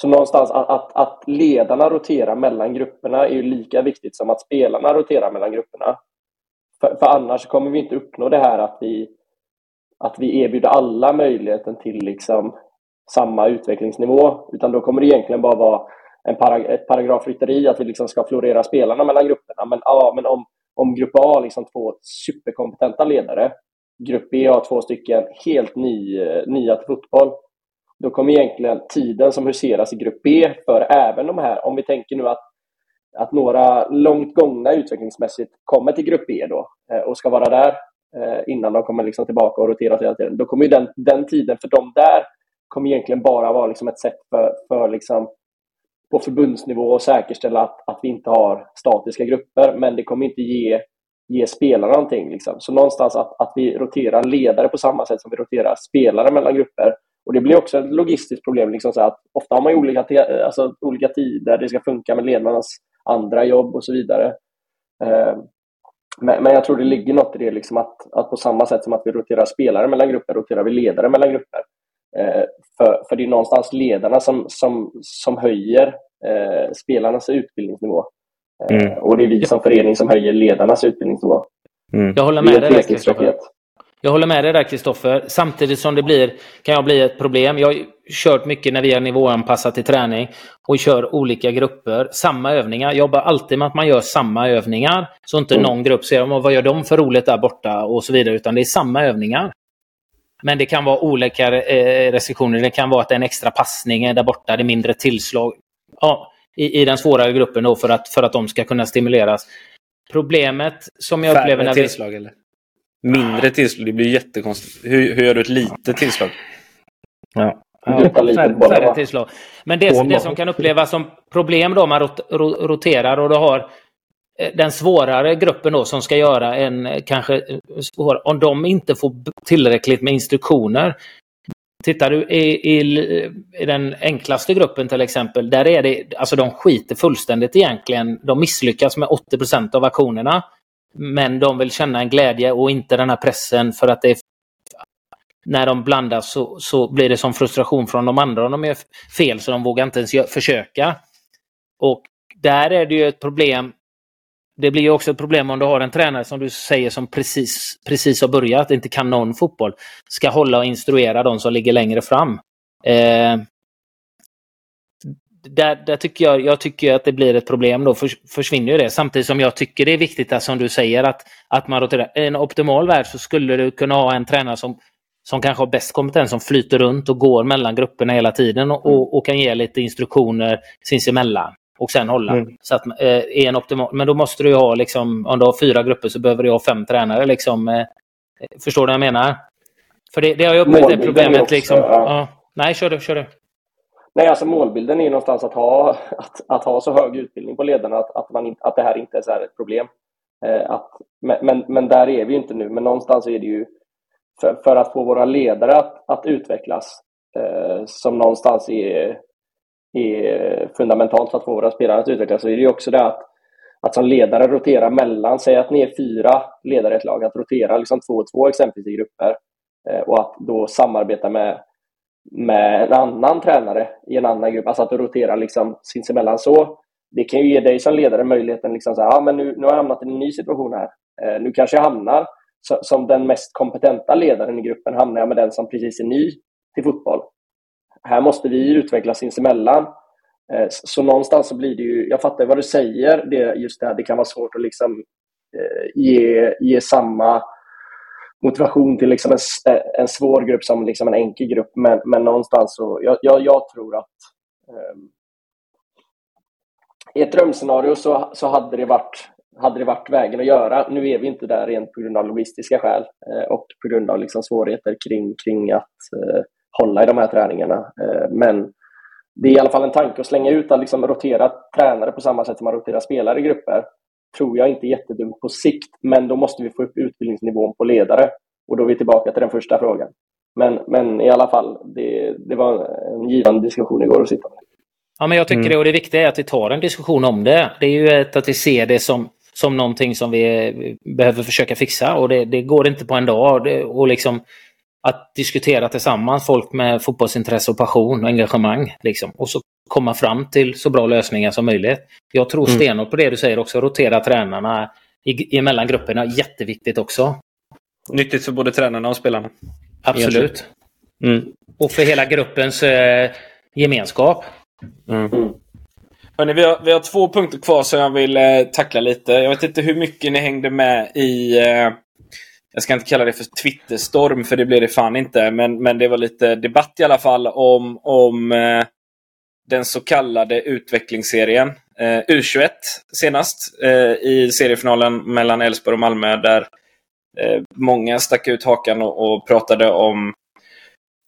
Så någonstans att, att, att ledarna roterar mellan grupperna är ju lika viktigt som att spelarna roterar mellan grupperna. För, för annars kommer vi inte uppnå det här att vi, att vi erbjuder alla möjligheten till liksom samma utvecklingsnivå. Utan då kommer det egentligen bara vara en parag ett paragrafrytteri att vi liksom ska florera spelarna mellan grupperna. Men, ja, men om, om grupp A har liksom två superkompetenta ledare, grupp B har två stycken helt ny, eh, nya till fotboll, då kommer egentligen tiden som huseras i grupp B för även de här, om vi tänker nu att, att några långt gångna utvecklingsmässigt kommer till grupp B då eh, och ska vara där eh, innan de kommer liksom tillbaka och roteras hela tiden. Då kommer den, den tiden för dem där kommer egentligen bara vara liksom ett sätt för, för liksom på förbundsnivå och säkerställa att, att vi inte har statiska grupper, men det kommer inte ge, ge spelarna någonting. Liksom. Så någonstans att, att vi roterar ledare på samma sätt som vi roterar spelare mellan grupper. Och Det blir också ett logistiskt problem. Liksom, så att ofta har man olika, alltså, olika tider, det ska funka med ledarnas andra jobb och så vidare. Eh, men, men, jag tror det ligger något i det, liksom att, att på samma sätt som att vi roterar spelare mellan grupper, roterar vi ledare mellan grupper. Eh, för, för det är någonstans ledarna som, som, som höjer eh, spelarnas utbildningsnivå. Eh, mm. Och det är vi som förening som höjer ledarnas utbildningsnivå. Mm. Jag håller med dig där, Kristoffer. Jag håller med dig där, Kristoffer. Samtidigt som det blir, kan jag bli ett problem. Jag har kört mycket när vi har nivåanpassat i träning och kör olika grupper. Samma övningar. Jag jobbar alltid med att man gör samma övningar. Så inte mm. någon grupp säger vad gör de för roligt där borta och så vidare. Utan det är samma övningar. Men det kan vara olika eh, restriktioner. Det kan vara att det är en extra passning där borta, det är mindre tillslag. Ja, i, i den svårare gruppen då för att, för att de ska kunna stimuleras. Problemet som jag Färre upplever... När tillslag vi... eller? Mindre tillslag? Det blir jättekonstigt. Hur, hur gör du ett litet tillslag? Ja. Ja, färre, färre tillslag. Men det, det som kan upplevas som problem då man rot, roterar och du har Eh, den svårare gruppen då som ska göra en eh, kanske eh, svår, om de inte får tillräckligt med instruktioner. Tittar du i, i, i, den enklaste gruppen till exempel, där är det, alltså de skiter fullständigt egentligen. De misslyckas med 80 procent av aktionerna. Men de vill känna en glädje och inte den här pressen för att det är när de blandas så, så blir det som frustration från de andra om de gör fel så de vågar inte ens försöka. Och där är det ju ett problem det blir ju också ett problem om du har en tränare som du säger som precis, precis har börjat, inte kan någon fotboll, ska hålla och instruera de som ligger längre fram. Eh, där, där tycker jag, jag tycker att det blir ett problem. Då för, försvinner ju det. Samtidigt som jag tycker det är viktigt att som du säger att, att man roterar. I en optimal värld så skulle du kunna ha en tränare som, som kanske har bäst kompetens, som flyter runt och går mellan grupperna hela tiden och, och, och kan ge lite instruktioner sinsemellan och sen hålla. Mm. Så att, eh, en optimal, men då måste du ha, liksom, om du har fyra grupper så behöver du ha fem tränare. Liksom, eh, förstår du vad jag menar? För det, det har jag upplevt det problemet. Också, liksom, ja. Ja. Nej, kör du. Kör du. Nej, alltså målbilden är någonstans att ha, *laughs* att, att ha så hög utbildning på ledarna att, att, man, att det här inte är så ett problem. Eh, att, men, men där är vi inte nu, men någonstans är det ju för, för att få våra ledare att, att utvecklas eh, som någonstans är, är eh, fundamentalt för att få våra spelare att utvecklas så är det ju också det att, att som ledare rotera mellan, säg att ni är fyra ledare i ett lag, att rotera liksom två och två exempelvis i grupper eh, och att då samarbeta med med en annan tränare i en annan grupp, alltså att du roterar liksom sinsemellan så. Det kan ju ge dig som ledare möjligheten liksom så här, ah, men nu, nu har jag hamnat i en ny situation här. Eh, nu kanske jag hamnar så, som den mest kompetenta ledaren i gruppen, hamnar jag med den som precis är ny till fotboll. Här måste vi utvecklas sinsemellan. Eh, så någonstans så blir det ju, jag fattar vad du säger, det, just det här, det kan vara svårt att liksom eh, ge, ge samma motivation till liksom en, en svår grupp som liksom en enkel grupp. Men, men någonstans så, jag, jag, jag tror att eh, i ett drömscenario så, så hade, det varit, hade det varit vägen att göra. Nu är vi inte där rent på grund av logistiska skäl eh, och på grund av liksom svårigheter kring, kring att eh, hålla i de här träningarna. Eh, men det är i alla fall en tanke att slänga ut att liksom rotera tränare på samma sätt som man roterar spelare i grupper tror jag inte är jättedumt på sikt, men då måste vi få upp utbildningsnivån på ledare. Och då är vi tillbaka till den första frågan. Men, men i alla fall, det, det var en givande diskussion igår att sitta med. Ja, men jag tycker mm. det och det viktiga är att vi tar en diskussion om det. Det är ju ett, att vi ser det som, som någonting som vi behöver försöka fixa och det, det går inte på en dag. Det, och liksom att diskutera tillsammans, folk med fotbollsintresse och passion och engagemang. Liksom. Och så komma fram till så bra lösningar som möjligt. Jag tror mm. stenhårt på det du säger också, rotera tränarna i, emellan grupperna. Jätteviktigt också. Nyttigt för både tränarna och spelarna. Absolut. Mm. Och för hela gruppens eh, gemenskap. Mm. Hörrni, vi, har, vi har två punkter kvar som jag vill eh, tackla lite. Jag vet inte hur mycket ni hängde med i eh, jag ska inte kalla det för Twitterstorm, för det blir det fan inte. Men, men det var lite debatt i alla fall om, om eh, den så kallade utvecklingsserien. Eh, U21 senast eh, i seriefinalen mellan Elfsborg och Malmö där eh, många stack ut hakan och, och pratade om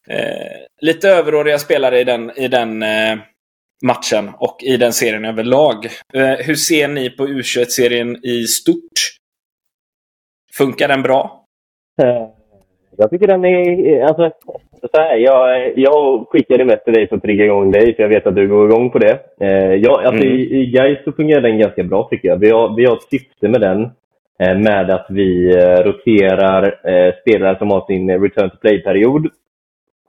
eh, lite överåriga spelare i den, i den eh, matchen och i den serien överlag. Eh, hur ser ni på U21-serien i stort? Funkar den bra? Jag tycker den är... Alltså, så här, jag, jag skickade med till dig för att trigga igång dig, för jag vet att du går igång på det. Eh, jag, alltså, mm. I, i Gais så fungerar den ganska bra tycker jag. Vi har, vi har ett syfte med den, eh, med att vi eh, roterar eh, spelare som har sin return to play-period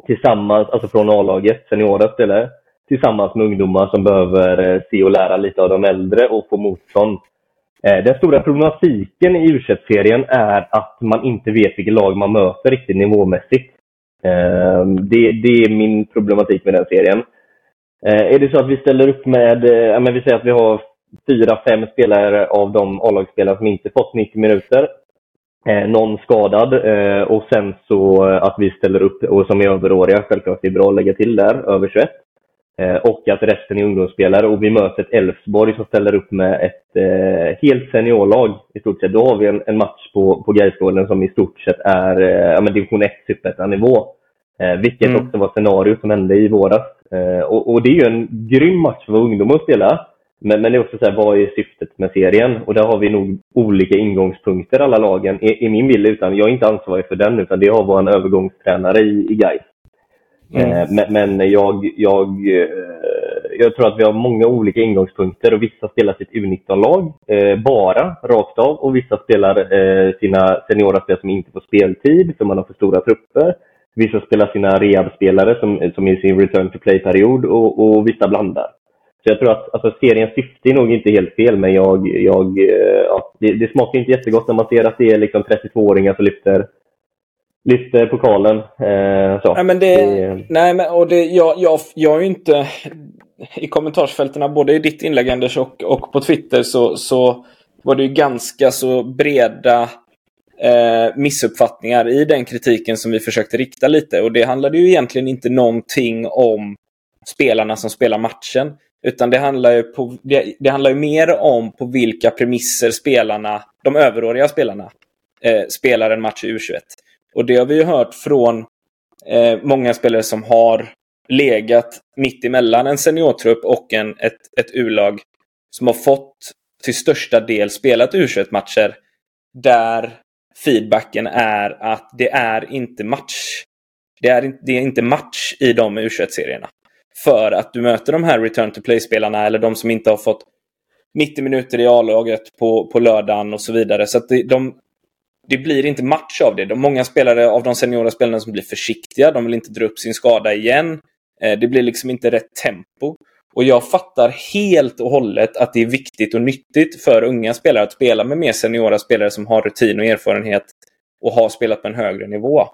tillsammans, alltså från A-laget, seniora spelare, tillsammans med ungdomar som behöver eh, se och lära lite av de äldre och få motstånd. Eh, den stora problematiken i u serien är att man inte vet vilket lag man möter riktigt nivåmässigt. Eh, det, det är min problematik med den serien. Eh, är det så att vi ställer upp med, men vi säger att vi har fyra, fem spelare av de A-lagsspelare som inte fått 90 minuter. någon skadad och sen så att vi ställer upp, och som är överåriga, självklart det är bra att lägga till där, över 21. Eh, och att resten är ungdomsspelare. Och vi möter ett Elfsborg som ställer upp med ett eh, helt seniorlag i stort sett. Då har vi en, en match på, på Gaisgården som i stort sett är eh, ja, men division 1 superettan-nivå. Eh, vilket mm. också var scenario som hände i våras. Eh, och, och, det är ju en grym match för ungdomar att spela. Men, men det är också så här, vad är syftet med serien? Och där har vi nog olika ingångspunkter alla lagen i, i min bild. Utan jag är inte ansvarig för den, utan det har vår övergångstränare i, i Gais. Mm. Men, men jag, jag, eh, jag tror att vi har många olika ingångspunkter och vissa spelar sitt U19-lag eh, bara, rakt av. Och vissa spelar sina seniora spelare som inte får speltid för man har för stora trupper. Vissa spelar sina rehab-spelare som, som är i sin return to play-period och, och vissa blandar. Så jag tror att alltså, seriens syfte är nog inte helt fel, men jag, jag, ja, det, det smakar inte jättegott när man ser att det är liksom 32-åringar som lyfter lyfter pokalen. Eh, så. Nej, men det, det... nej, men, och det, jag, jag, jag är ju inte... I kommentarsfälten, både i ditt inlägg Anders och, och på Twitter, så, så var det ju ganska så breda eh, missuppfattningar i den kritiken som vi försökte rikta lite. Och det handlade ju egentligen inte någonting om spelarna som spelar matchen. Utan det handlar ju, på, det, det handlar ju mer om på vilka premisser spelarna, de överåriga spelarna, eh, spelar en match i U21. Och det har vi ju hört från eh, många spelare som har legat mitt emellan en seniortrupp och en, ett, ett U-lag som har fått till största del spelat U21-matcher där feedbacken är att det är inte match. Det är, det är inte match i de U21-serierna. För att du möter de här return to play-spelarna eller de som inte har fått 90 minuter i A-laget på, på lördagen och så vidare. Så att de, det blir inte match av det. De, många spelare av de seniora spelarna som blir försiktiga, de vill inte dra upp sin skada igen. Eh, det blir liksom inte rätt tempo. Och jag fattar helt och hållet att det är viktigt och nyttigt för unga spelare att spela med mer seniora spelare som har rutin och erfarenhet och har spelat på en högre nivå.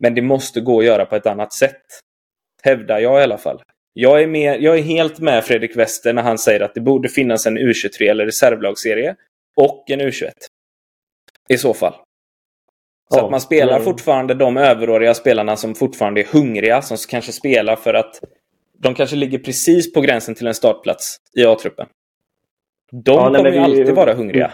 Men det måste gå att göra på ett annat sätt. Hävdar jag i alla fall. Jag är, med, jag är helt med Fredrik Wester när han säger att det borde finnas en U23 eller reservlagsserie och en U21. I så fall. Så ja, att man spelar ja. fortfarande de överåriga spelarna som fortfarande är hungriga, som kanske spelar för att de kanske ligger precis på gränsen till en startplats i A-truppen. De ja, kommer ju alltid vara hungriga.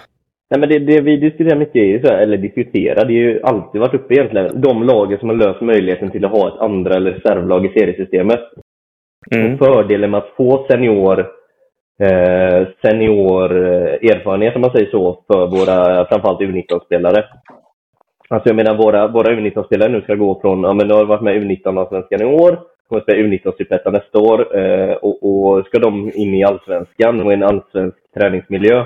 Nej, men det, det vi diskuterar mycket, är ju så här, eller diskuterar, det har ju alltid varit uppe egentligen. De lagen som har löst möjligheten till att ha ett andra eller reservlag i seriesystemet. Mm. fördelen med att få senior, eh, senior eh, erfarenhet, om man säger så, för våra framförallt U19-spelare. Alltså jag menar våra, våra U19-spelare nu ska gå från, ja men nu har varit med U19-allsvenskan i år, kommer spela U19-superettan nästa år eh, och, och, ska de in i allsvenskan och en allsvensk träningsmiljö.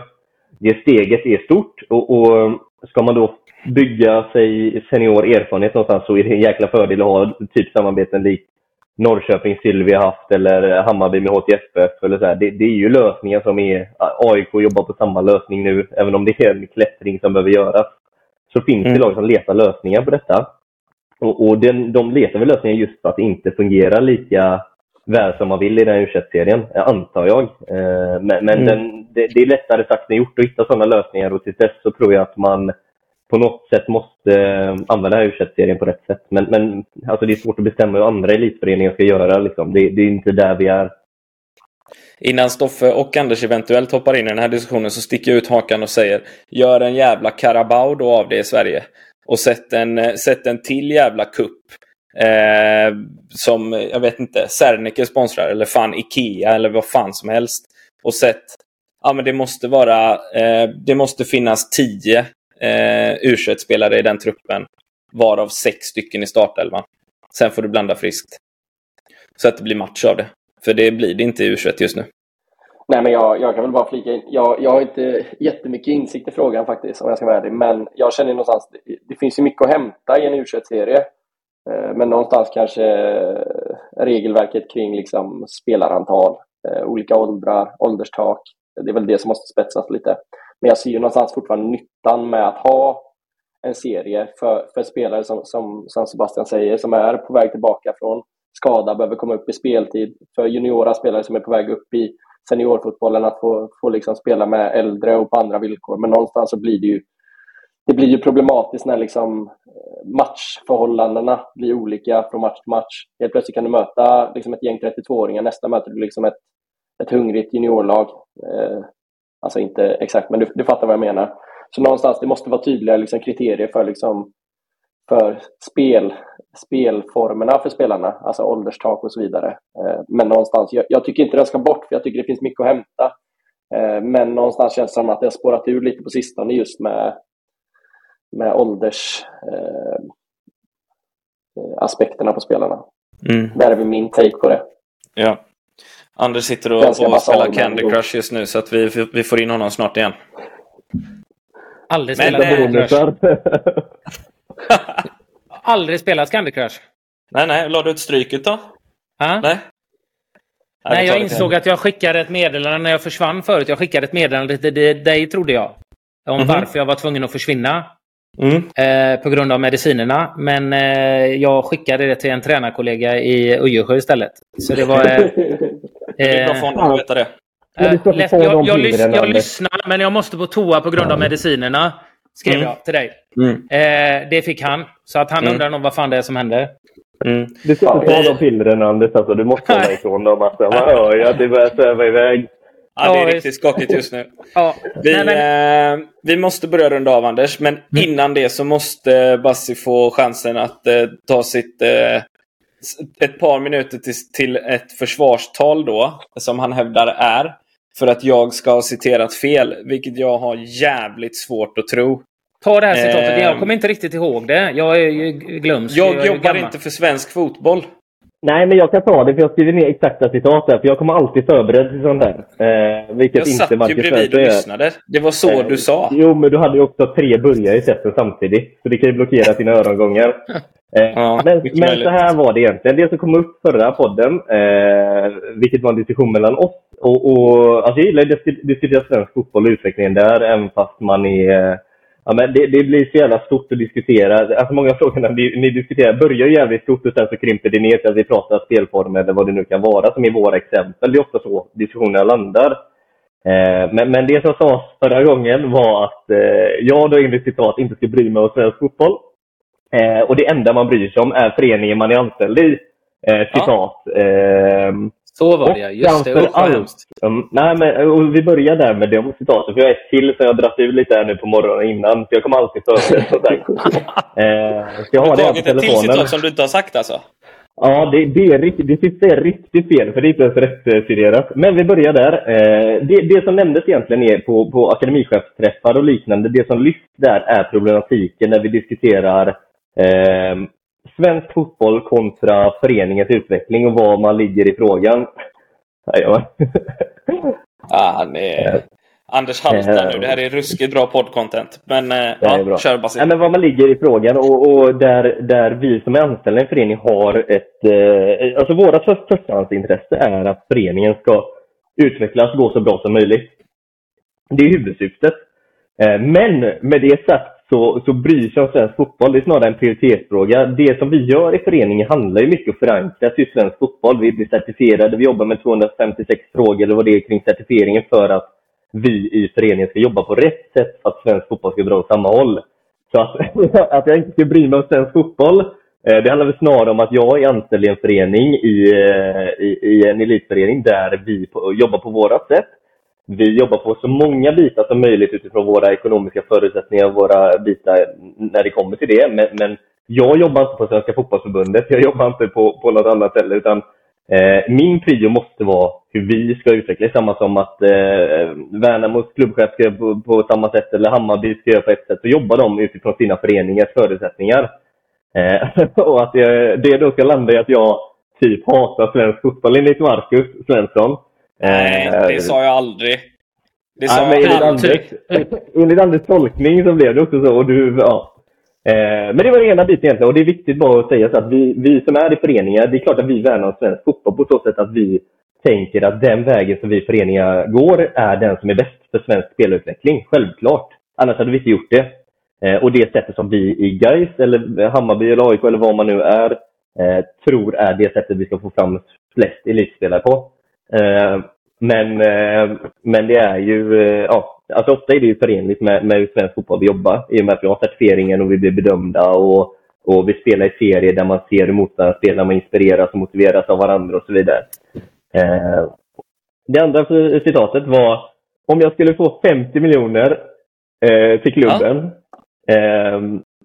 Det steget är stort och, och ska man då bygga sig senior erfarenhet någonstans så är det en jäkla fördel att ha typ samarbeten likt Norrköping Sylvia, haft eller Hammarby med HTFF. Eller så det, det, är ju lösningar som är... AIK jobbar på samma lösning nu, även om det är en klättring som behöver göras. Så finns mm. det lag som letar lösningar på detta. Och, och den, de letar väl lösningar just för att det inte fungerar lika väl som man vill i den u serien antar jag. Eh, men, men mm. den, det, det, är lättare sagt än gjort att hitta sådana lösningar och till dess så tror jag att man på något sätt måste eh, använda u serien på rätt sätt. Men, men alltså det är svårt att bestämma hur andra elitföreningar ska göra. Liksom. Det, det är inte där vi är. Innan Stoffe och Anders eventuellt hoppar in i den här diskussionen så sticker jag ut hakan och säger Gör en jävla Carabao då av det i Sverige. Och sätt en, sätt en till jävla kupp. Eh, som, jag vet inte, Serneke sponsrar eller fan Ikea eller vad fan som helst. Och sätt, ja men det måste vara, eh, det måste finnas tio eh, u spelare i den truppen. Varav sex stycken i startelvan. Sen får du blanda friskt. Så att det blir match av det. För det blir det inte i u just nu. Nej, men jag, jag kan väl bara flika in. Jag, jag har inte jättemycket insikt i frågan faktiskt, om jag ska vara ärlig. Men jag känner någonstans, det, det finns ju mycket att hämta i en u serie eh, Men någonstans kanske regelverket kring liksom spelarantal, eh, olika åldrar, ålderstak. Det är väl det som måste spetsas lite. Men jag ser ju någonstans fortfarande nyttan med att ha en serie för, för spelare som, som, som Sebastian säger, som är på väg tillbaka från skada, behöver komma upp i speltid. För juniora spelare som är på väg upp i seniorfotbollen att få, få liksom spela med äldre och på andra villkor. Men någonstans så blir det ju, det blir ju problematiskt när liksom eh, matchförhållandena blir olika från match till match. Helt plötsligt kan du möta liksom ett gäng 32-åringar, nästa möter du liksom ett, ett hungrigt juniorlag. Eh, alltså inte exakt, men du, du fattar vad jag menar. Så någonstans, det måste vara tydliga liksom, kriterier för, liksom, för spel, spelformerna för spelarna, alltså ålderstak och så vidare. Eh, men någonstans, jag, jag, tycker inte den ska bort, för jag tycker det finns mycket att hämta. Eh, men någonstans känns det som att det har spårat ur lite på sistone just med, med ålders eh, aspekterna på spelarna. Mm. Där är väl min take på det. Ja. Anders sitter och, och spelar Candy Crush just nu så att vi, vi får in honom snart igen. Aldrig spelat Candy Crush. *laughs* *laughs* Aldrig spelat Candy Crush. Nej, nej. La du ut stryket då? Ha? Nej. Nej, jag insåg att jag skickade ett meddelande när jag försvann förut. Jag skickade ett meddelande till dig, trodde jag. Om mm -hmm. varför jag var tvungen att försvinna. Mm. Eh, på grund av medicinerna. Men eh, jag skickade det till en tränarkollega i Ujjersjö istället. Så det var... Eh, *laughs* det är bra för honom att veta det. Eh, jag, jag, lys jag lyssnar, men jag måste på toa på grund av medicinerna. Skrev mm. jag till dig. Mm. Eh, det fick han. Så att han mm. undrar nog vad fan det är som händer. Mm. Du ska inte ta de pillren Anders. Alltså, du måste hålla ifrån dem. Alltså. *laughs* Man hör ju att det börjar sväva iväg. Ja, det är riktigt skakigt just nu. ja. vi, Nej, men... eh, vi måste börja runda av Anders, men mm. innan det så måste Bassi få chansen att eh, ta sitt eh, ett par minuter till, till ett försvarstal då, som han hävdar är. För att jag ska ha citerat fel, vilket jag har jävligt svårt att tro. Ta det här citatet. Eh, jag kommer inte riktigt ihåg det. Jag är ju glömsk. Jag, jag jobbar inte för svensk fotboll. Nej, men jag kan ta det för jag skriver ner exakta citat där. För jag kommer alltid förberedd till sånt här. Eh, vilket jag inte satt ju bredvid och lyssnade. Det var så eh, du sa. Jo, men du hade ju också tre burgare i sätten samtidigt. Så det kan ju blockera dina örongångar. *laughs* Eh, ja, men men så här var det egentligen. Det som kom upp förra podden, eh, vilket var en diskussion mellan oss. Och, och, alltså jag gillar att diskutera svensk fotboll och utvecklingen där, även fast man är eh, Ja, men det, det, blir så jävla stort att diskutera. Alltså många frågor ni, ni diskuterar börjar jävligt stort och sen så krymper det ner till att vi pratar spelformer eller vad det nu kan vara, som i våra exempel. Det är ofta så diskussionerna landar. Eh, men, men det som sades förra gången var att eh, jag då enligt citat inte ska bry mig om svensk fotboll. Eh, och det enda man bryr sig om är föreningen man är anställd i. Eh, citat. Ja. Så var det ja, just det. Allt, um, nej, men, och vi börjar där med de citaten, för jag har ett till som jag har dragit ur lite här nu på morgonen innan. Så jag kommer alltid förberedd sådär. *laughs* eh, så jag har det tagit ett till citat som du inte har sagt alltså? Ja, det, det, är, riktigt, det sista är riktigt fel, för det är inte ens rätt citerat. Men vi börjar där. Eh, det, det som nämndes egentligen är på, på akademichefsträffar och liknande, det som lyfts där är problematiken när vi diskuterar eh, svensk fotboll kontra föreningens utveckling och var man ligger i frågan. ja, *laughs* han är... Anders haltar nu. Det här är ruskigt bra poddcontent. Men eh, ja, bra. kör Basil. Ja, men var man ligger i frågan och, och, där, där vi som är anställda i en förening har ett... Eh, alltså vårt förstahandsintresse är att föreningen ska utvecklas och gå så bra som möjligt. Det är huvudsyftet. Eh, men med det sagt så, så bryr sig om svensk fotboll. Det är snarare en prioritetsfråga. Det som vi gör i föreningen handlar ju mycket om att förankra till svensk fotboll. Vi blir certifierade. Vi jobbar med 256 frågor eller vad det är kring certifieringen för att vi i föreningen ska jobba på rätt sätt för att svensk fotboll ska dra åt samma håll. Så att, *laughs* att jag inte ska bry mig om svensk fotboll, eh, det handlar väl snarare om att jag är anställd i en förening, i, eh, i, i en elitförening där vi på, jobbar på vårat sätt vi jobbar på så många bitar som möjligt utifrån våra ekonomiska förutsättningar och våra bitar när det kommer till det. Men, men jag jobbar inte på Svenska fotbollsförbundet, jag jobbar inte på, på något annat ställe. Utan, eh, min prio måste vara hur vi ska utvecklas. Samma som att eh, Värnamos klubbchef ska göra på, på, samma sätt eller Hammarby ska göra på ett sätt. Så jobbar de utifrån sina föreningars förutsättningar. Eh, *laughs* och att det, det då ska landa i att jag typ hatar svensk fotboll enligt Marcus Svensson. Nej, eh, det sa jag aldrig. Det sa ja, jag aldrig. Enligt Anders tolkning så blev det också så. Och du, ja. Eh, men det var den ena biten egentligen. Och det är viktigt bara att säga så att vi, vi som är i föreningar, det är klart att vi värnar om svensk fotboll på så sätt att vi tänker att den vägen som vi föreningar går är den som är bäst för svensk spelutveckling. Självklart. Annars hade vi inte gjort det. Eh, och det sättet som vi i Gais eller Hammarby eller AIK eller vad man nu är tror är det sättet vi ska få fram flest elitspelare på. Eh, men, eh, men det är ju, eh, ja, alltså ofta är det ju förenligt med, med hur svensk fotboll vi jobbar i och med att vi har certifieringen och vi blir bedömda och, och vi spelar i serier där man ser hur motståndarna spelar, man inspireras och motiveras av varandra och så vidare. det andra citatet var om jag skulle få 50 miljoner till klubben ja.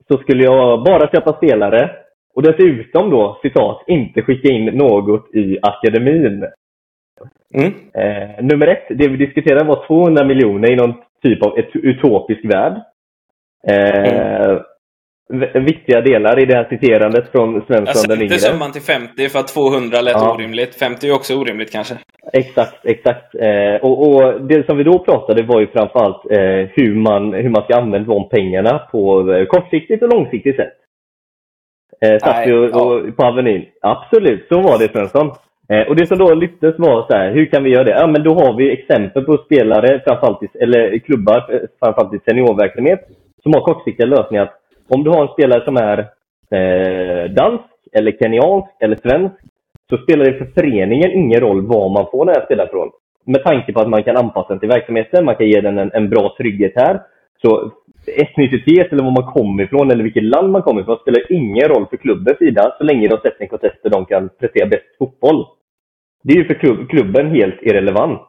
så skulle jag bara köpa spelare och dessutom då, citat, inte skicka in något i akademin. Mm. Eh, nummer ett, det vi diskuterade var 200 miljoner i någon typ av ett utopisk värld. Eh, mm. Viktiga delar i det här citerandet från Svensson jag den yngre. Sänkte summan till 50 för att 200 lät ja. orimligt. 50 är också orimligt kanske. Exakt, exakt. Eh, och, och, det som vi då pratade var ju framförallt eh, hur, man, hur man ska använda de pengarna på eh, kortsiktigt och långsiktigt sätt. Eh, satt vi och, och, på Avenyn. Absolut, så var det Svensson. Eh, och det som då lyftes var så här, hur kan vi göra det? Ja, men då har vi exempel på spelare, framförallt i, eller klubbar, eh, framförallt i seniorverksamhet, som har kortsiktiga lösningar. Om du har en spelare som är eh, dansk, eller kenyansk eller svensk så spelar det för föreningen ingen roll var man får den här spelaren från. Med tanke på att man kan anpassa den till verksamheten, man kan ge den en, en bra trygghet här. Så etnicitet eller var man kommer ifrån eller vilket land man kommer ifrån spelar ingen roll för klubbens sida så länge de sätter en kontest där de kan prestera bäst fotboll. Det är ju för klubben helt irrelevant.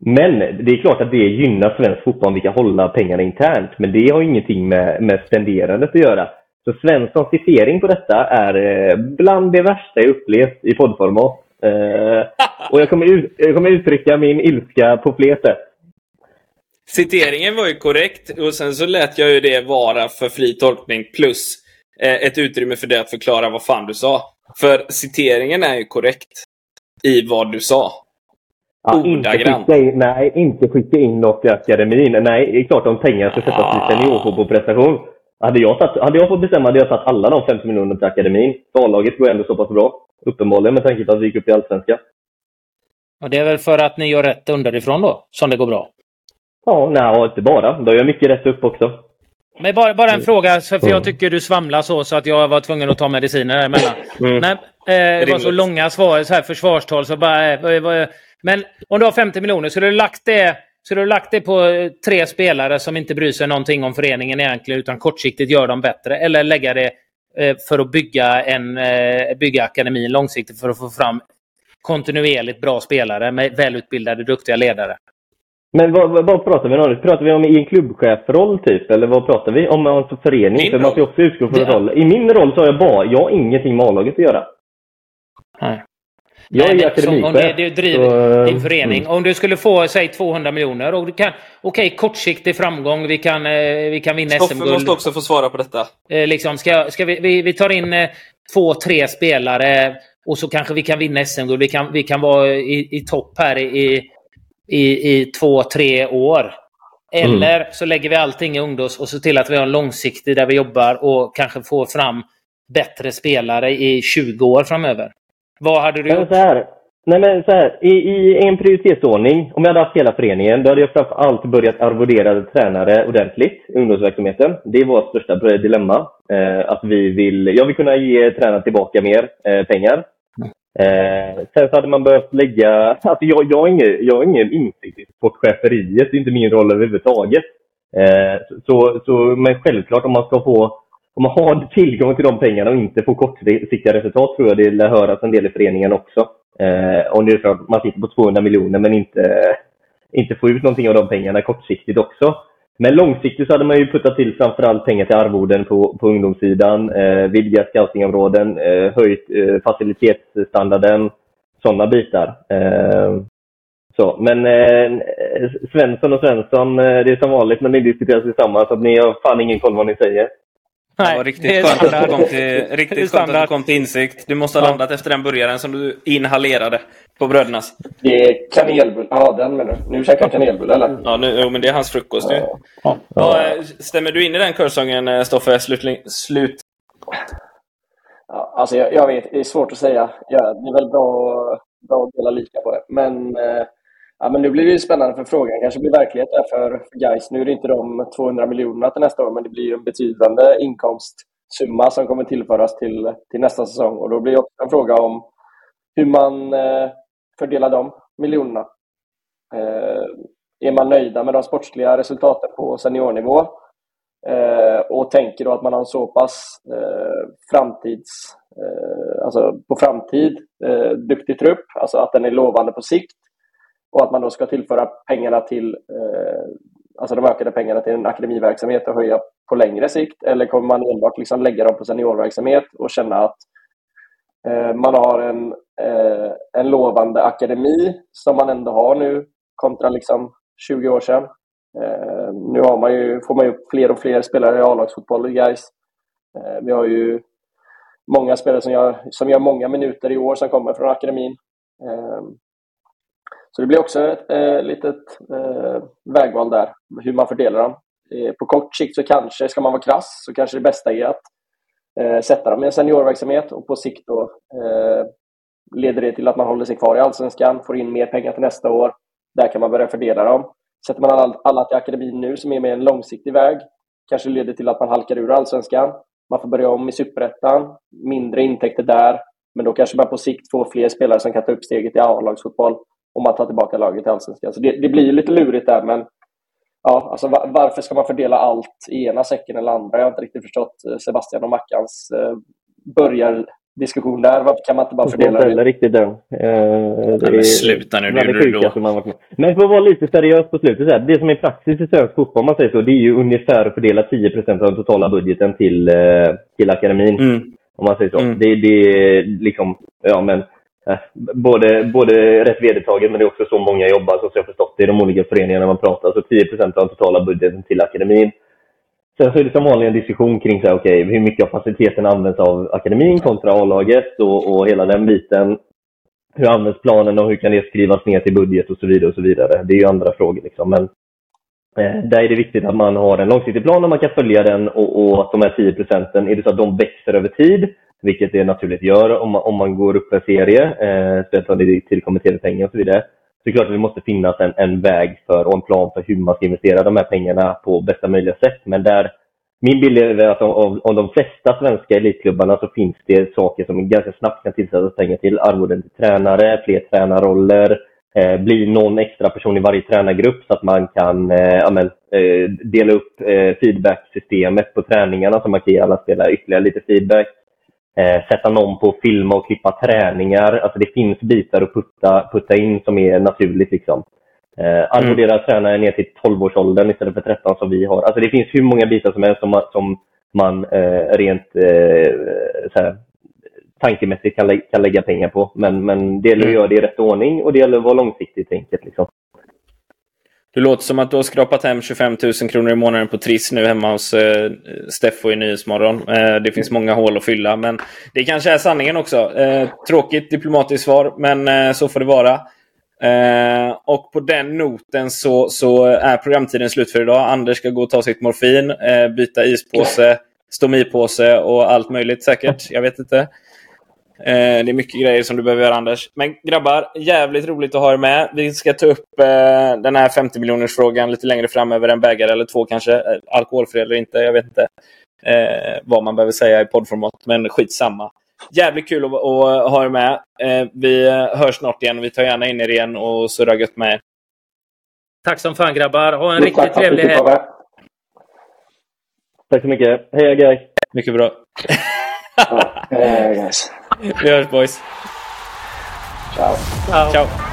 Men det är klart att det gynnar svensk fotboll om vi kan hålla pengarna internt. Men det har ingenting med, med spenderandet att göra. Så Svenssons citering på detta är eh, bland det värsta jag upplevt i poddformat. Eh, och jag kommer, ut, jag kommer uttrycka min ilska på fletet. Citeringen var ju korrekt och sen så lät jag ju det vara för fri tolkning plus ett utrymme för det att förklara vad fan du sa. För citeringen är ju korrekt i vad du sa. Ja, inte skicka in, nej, inte skicka in något i akademin. Nej, det är klart om pengar ska sättas till seniorfotbollsprestation. Hade jag, satt, hade jag fått bestämma hade jag satt alla de 50 miljonerna till akademin. A-laget går ändå så pass bra. Uppenbarligen med tanke på att vi gick upp i Allsvenskan. Och det är väl för att ni gör rätt underifrån då, som det går bra? Ja, nej, inte bara. Då gör jag mycket rätt upp också. Men bara, bara en mm. fråga, för jag tycker du svamlar så, så att jag var tvungen att ta mediciner däremellan. Mm. Nej, eh, det var så långa svar, så här försvarstal, så bara... Eh, men om du har 50 miljoner, skulle du lagt det så du har lagt det på eh, tre spelare som inte bryr sig någonting om föreningen egentligen, utan kortsiktigt gör dem bättre. Eller lägga det eh, för att bygga, en, eh, bygga akademin långsiktigt för att få fram kontinuerligt bra spelare med välutbildade, duktiga ledare. Men vad, vad, pratar vi om? Pratar vi om i en klubbchefroll typ? Eller vad pratar vi om? Alltså förening? Min för man ska också utgå från roll. I min roll så har jag bara, jag har ingenting med A-laget att göra. Nej. Jag är akademichef. Om det, det driver så, din förening. Mm. Om du skulle få, säg 200 miljoner och du kan... Okej, okay, kortsiktig framgång. Vi kan, eh, vi kan vinna SM-guld. Stoffe måste också få svara på detta. Eh, liksom, ska, ska vi, vi, vi tar in eh, två, tre spelare och så kanske vi kan vinna SM-guld. Vi kan, vi kan vara i, i topp här i, i, i två, tre år. Eller mm. så lägger vi allting i ungdoms och ser till att vi har en långsiktig där vi jobbar och kanske får fram bättre spelare i 20 år framöver. Vad hade du gjort? Så här. Nej men så här, i, i en prioritetsordning, om jag hade haft hela föreningen, då hade jag framför allt börjat arvodera tränare ordentligt i ungdomsverksamheten. Det är vårt största dilemma. Eh, att vi vill, jag vill kunna ge tränarna tillbaka mer eh, pengar. Eh, sen så hade man behövt lägga... Alltså jag, jag, har ingen, jag har ingen insikt i sportcheferiet, det är inte min roll överhuvudtaget. Eh, så, så, men självklart om man ska få om man har tillgång till de pengarna och inte får kortsiktiga resultat tror jag det lär höras en del i föreningen också. Eh, om det är så att man sitter på 200 miljoner men inte, inte får ut någonting av de pengarna kortsiktigt också. Men långsiktigt så hade man ju puttat till framförallt pengar till arvoden på, på ungdomssidan, eh, vidgat scoutingområden, eh, höjt eh, facilitetsstandarden, sådana bitar. Eh, så, men eh, Svensson och Svensson, eh, det är som vanligt när ni diskuterar tillsammans att ni har fan ingen koll vad ni säger. Nej, det var riktigt skönt, att du, kom till, riktigt skönt att du kom till insikt. Du måste ha landat efter den burgaren som du inhalerade på Brödernas. Det är kanelbulle. Ja, den menar du. Nu käkar jag kanelbulle, eller? Ja, nu, jo, men det är hans frukost nu. Ja. Ja. Ja, eh, stämmer du in i den körsången, eh, Stoffe? Slut... slut. Ja, alltså, jag, jag, vet, det är svårt att säga. Ja, det är väl bra, bra att dela lika på det. Men eh, Ja, men nu blir det spännande för frågan kanske blir verklighet där för guys. Nu är det inte de 200 miljonerna till nästa år, men det blir en betydande inkomstsumma som kommer tillföras till, till nästa säsong. Och då blir det också en fråga om hur man eh, fördelar de miljonerna. Eh, är man nöjda med de sportsliga resultaten på seniornivå eh, och tänker då att man har en så pass framtids, alltså på framtid duktig trupp, alltså att den är lovande på sikt och att man då ska tillföra pengarna till, eh, alltså de ökade pengarna till en akademiverksamhet och höja på längre sikt? Eller kommer man enbart liksom lägga dem på seniorverksamhet och känna att eh, man har en, eh, en lovande akademi som man ändå har nu kontra liksom 20 år sedan? Eh, nu har man ju, får man ju upp fler och fler spelare i A-lagsfotboll i Gais. Eh, vi har ju många spelare som gör, som gör många minuter i år som kommer från akademin. Eh, så det blir också ett eh, litet eh, vägval där, hur man fördelar dem. Eh, på kort sikt så kanske, ska man vara krass, så kanske det bästa är att eh, sätta dem i en seniorverksamhet och på sikt då eh, leder det till att man håller sig kvar i allsvenskan, får in mer pengar till nästa år. Där kan man börja fördela dem. sätter man alla, alla till akademin nu som är med en långsiktig väg kanske leder till att man halkar ur allsvenskan. Man får börja om i superettan, mindre intäkter där, men då kanske man på sikt får fler spelare som kan ta upp steget i A-lagsfotboll om man tar tillbaka laget till allsvenskan. Så det, det blir lite lurigt där, men ja, alltså varför ska man fördela allt i ena säcken eller andra? Jag har inte riktigt förstått eh, Sebastian och Mackans eh, börjar diskussion där. Varför kan man inte bara fördela det? Jag riktigt den. Eh, det men sluta nu, det gjorde du då. Men för att vara lite seriös på slutet, så här, det som är praxis i svensk fotboll, om man säger så, det är ju ungefär att fördela 10% av den totala budgeten till, eh, till akademin. Mm. Om man säger så. Mm. Det, det är liksom, ja men, Eh, både, både rätt vedertaget, men det är också så många jobbar, så jag har förstått det i de olika föreningarna man pratar. Så 10% av den totala budgeten till akademin. Sen så är det som vanligt en diskussion kring så här, okay, hur mycket av faciliteten används av akademin kontra A-laget och, och hela den biten. Hur används planen och hur kan det skrivas ner till budget och så vidare. och så vidare. Det är ju andra frågor. Liksom. Men eh, där är det viktigt att man har en långsiktig plan och man kan följa den och, och att de här 10 procenten, är det så att de växer över tid, vilket det naturligt gör om man, om man går upp en serie, eh, speciellt om det tillkommer tv-pengar och så vidare, så är klart att det måste finnas en, en väg för och en plan för hur man ska investera de här pengarna på bästa möjliga sätt. Men där, min bild är att om, om de flesta svenska elitklubbarna så finns det saker som ganska snabbt kan tillsättas pengar till. Arvoden till tränare, fler tränarroller, eh, bli någon extra person i varje tränargrupp så att man kan eh, amen, eh, dela upp eh, feedbacksystemet på träningarna så man kan ge alla spelare ytterligare lite feedback eh, sätta någon på att filma och klippa träningar. Alltså det finns bitar att putta, putta in som är naturligt. Liksom. Eh, arvodera mm. tränare ner till 12-årsåldern istället för 13 som vi har. Alltså det finns hur många bitar som helst som man, som man eh, rent eh, såhär, tankemässigt kan, lä kan lägga pengar på. Men, men det gäller att mm. göra det i rätt ordning och det gäller att vara långsiktigt tänket. Liksom. Det låter som att du har skrapat hem 25 000 kronor i månaden på Triss nu hemma hos eh, Steffo i Nyhetsmorgon. Eh, det finns många hål att fylla, men det kanske är sanningen också. Eh, tråkigt diplomatiskt svar, men eh, så får det vara. Eh, och på den noten så, så är programtiden slut för idag. Anders ska gå och ta sitt morfin, eh, byta ispåse, stomipåse och allt möjligt säkert. Jag vet inte. Eh, det är mycket grejer som du behöver göra Anders. Men grabbar, jävligt roligt att ha er med. Vi ska ta upp eh, den här 50 miljoners frågan lite längre fram över en bägare eller två kanske. Eh, alkoholfri eller inte, jag vet inte eh, vad man behöver säga i poddformat. Men skitsamma. Jävligt kul att, att ha er med. Eh, vi hörs snart igen. Vi tar gärna in er igen och surrar gött med er. Tack som fan grabbar. Ha en riktigt trevlig helg. Tack så mycket. Hej guys. Mycket bra. Hej guys. Vi hörs boys. Ciao. Ciao. Ciao.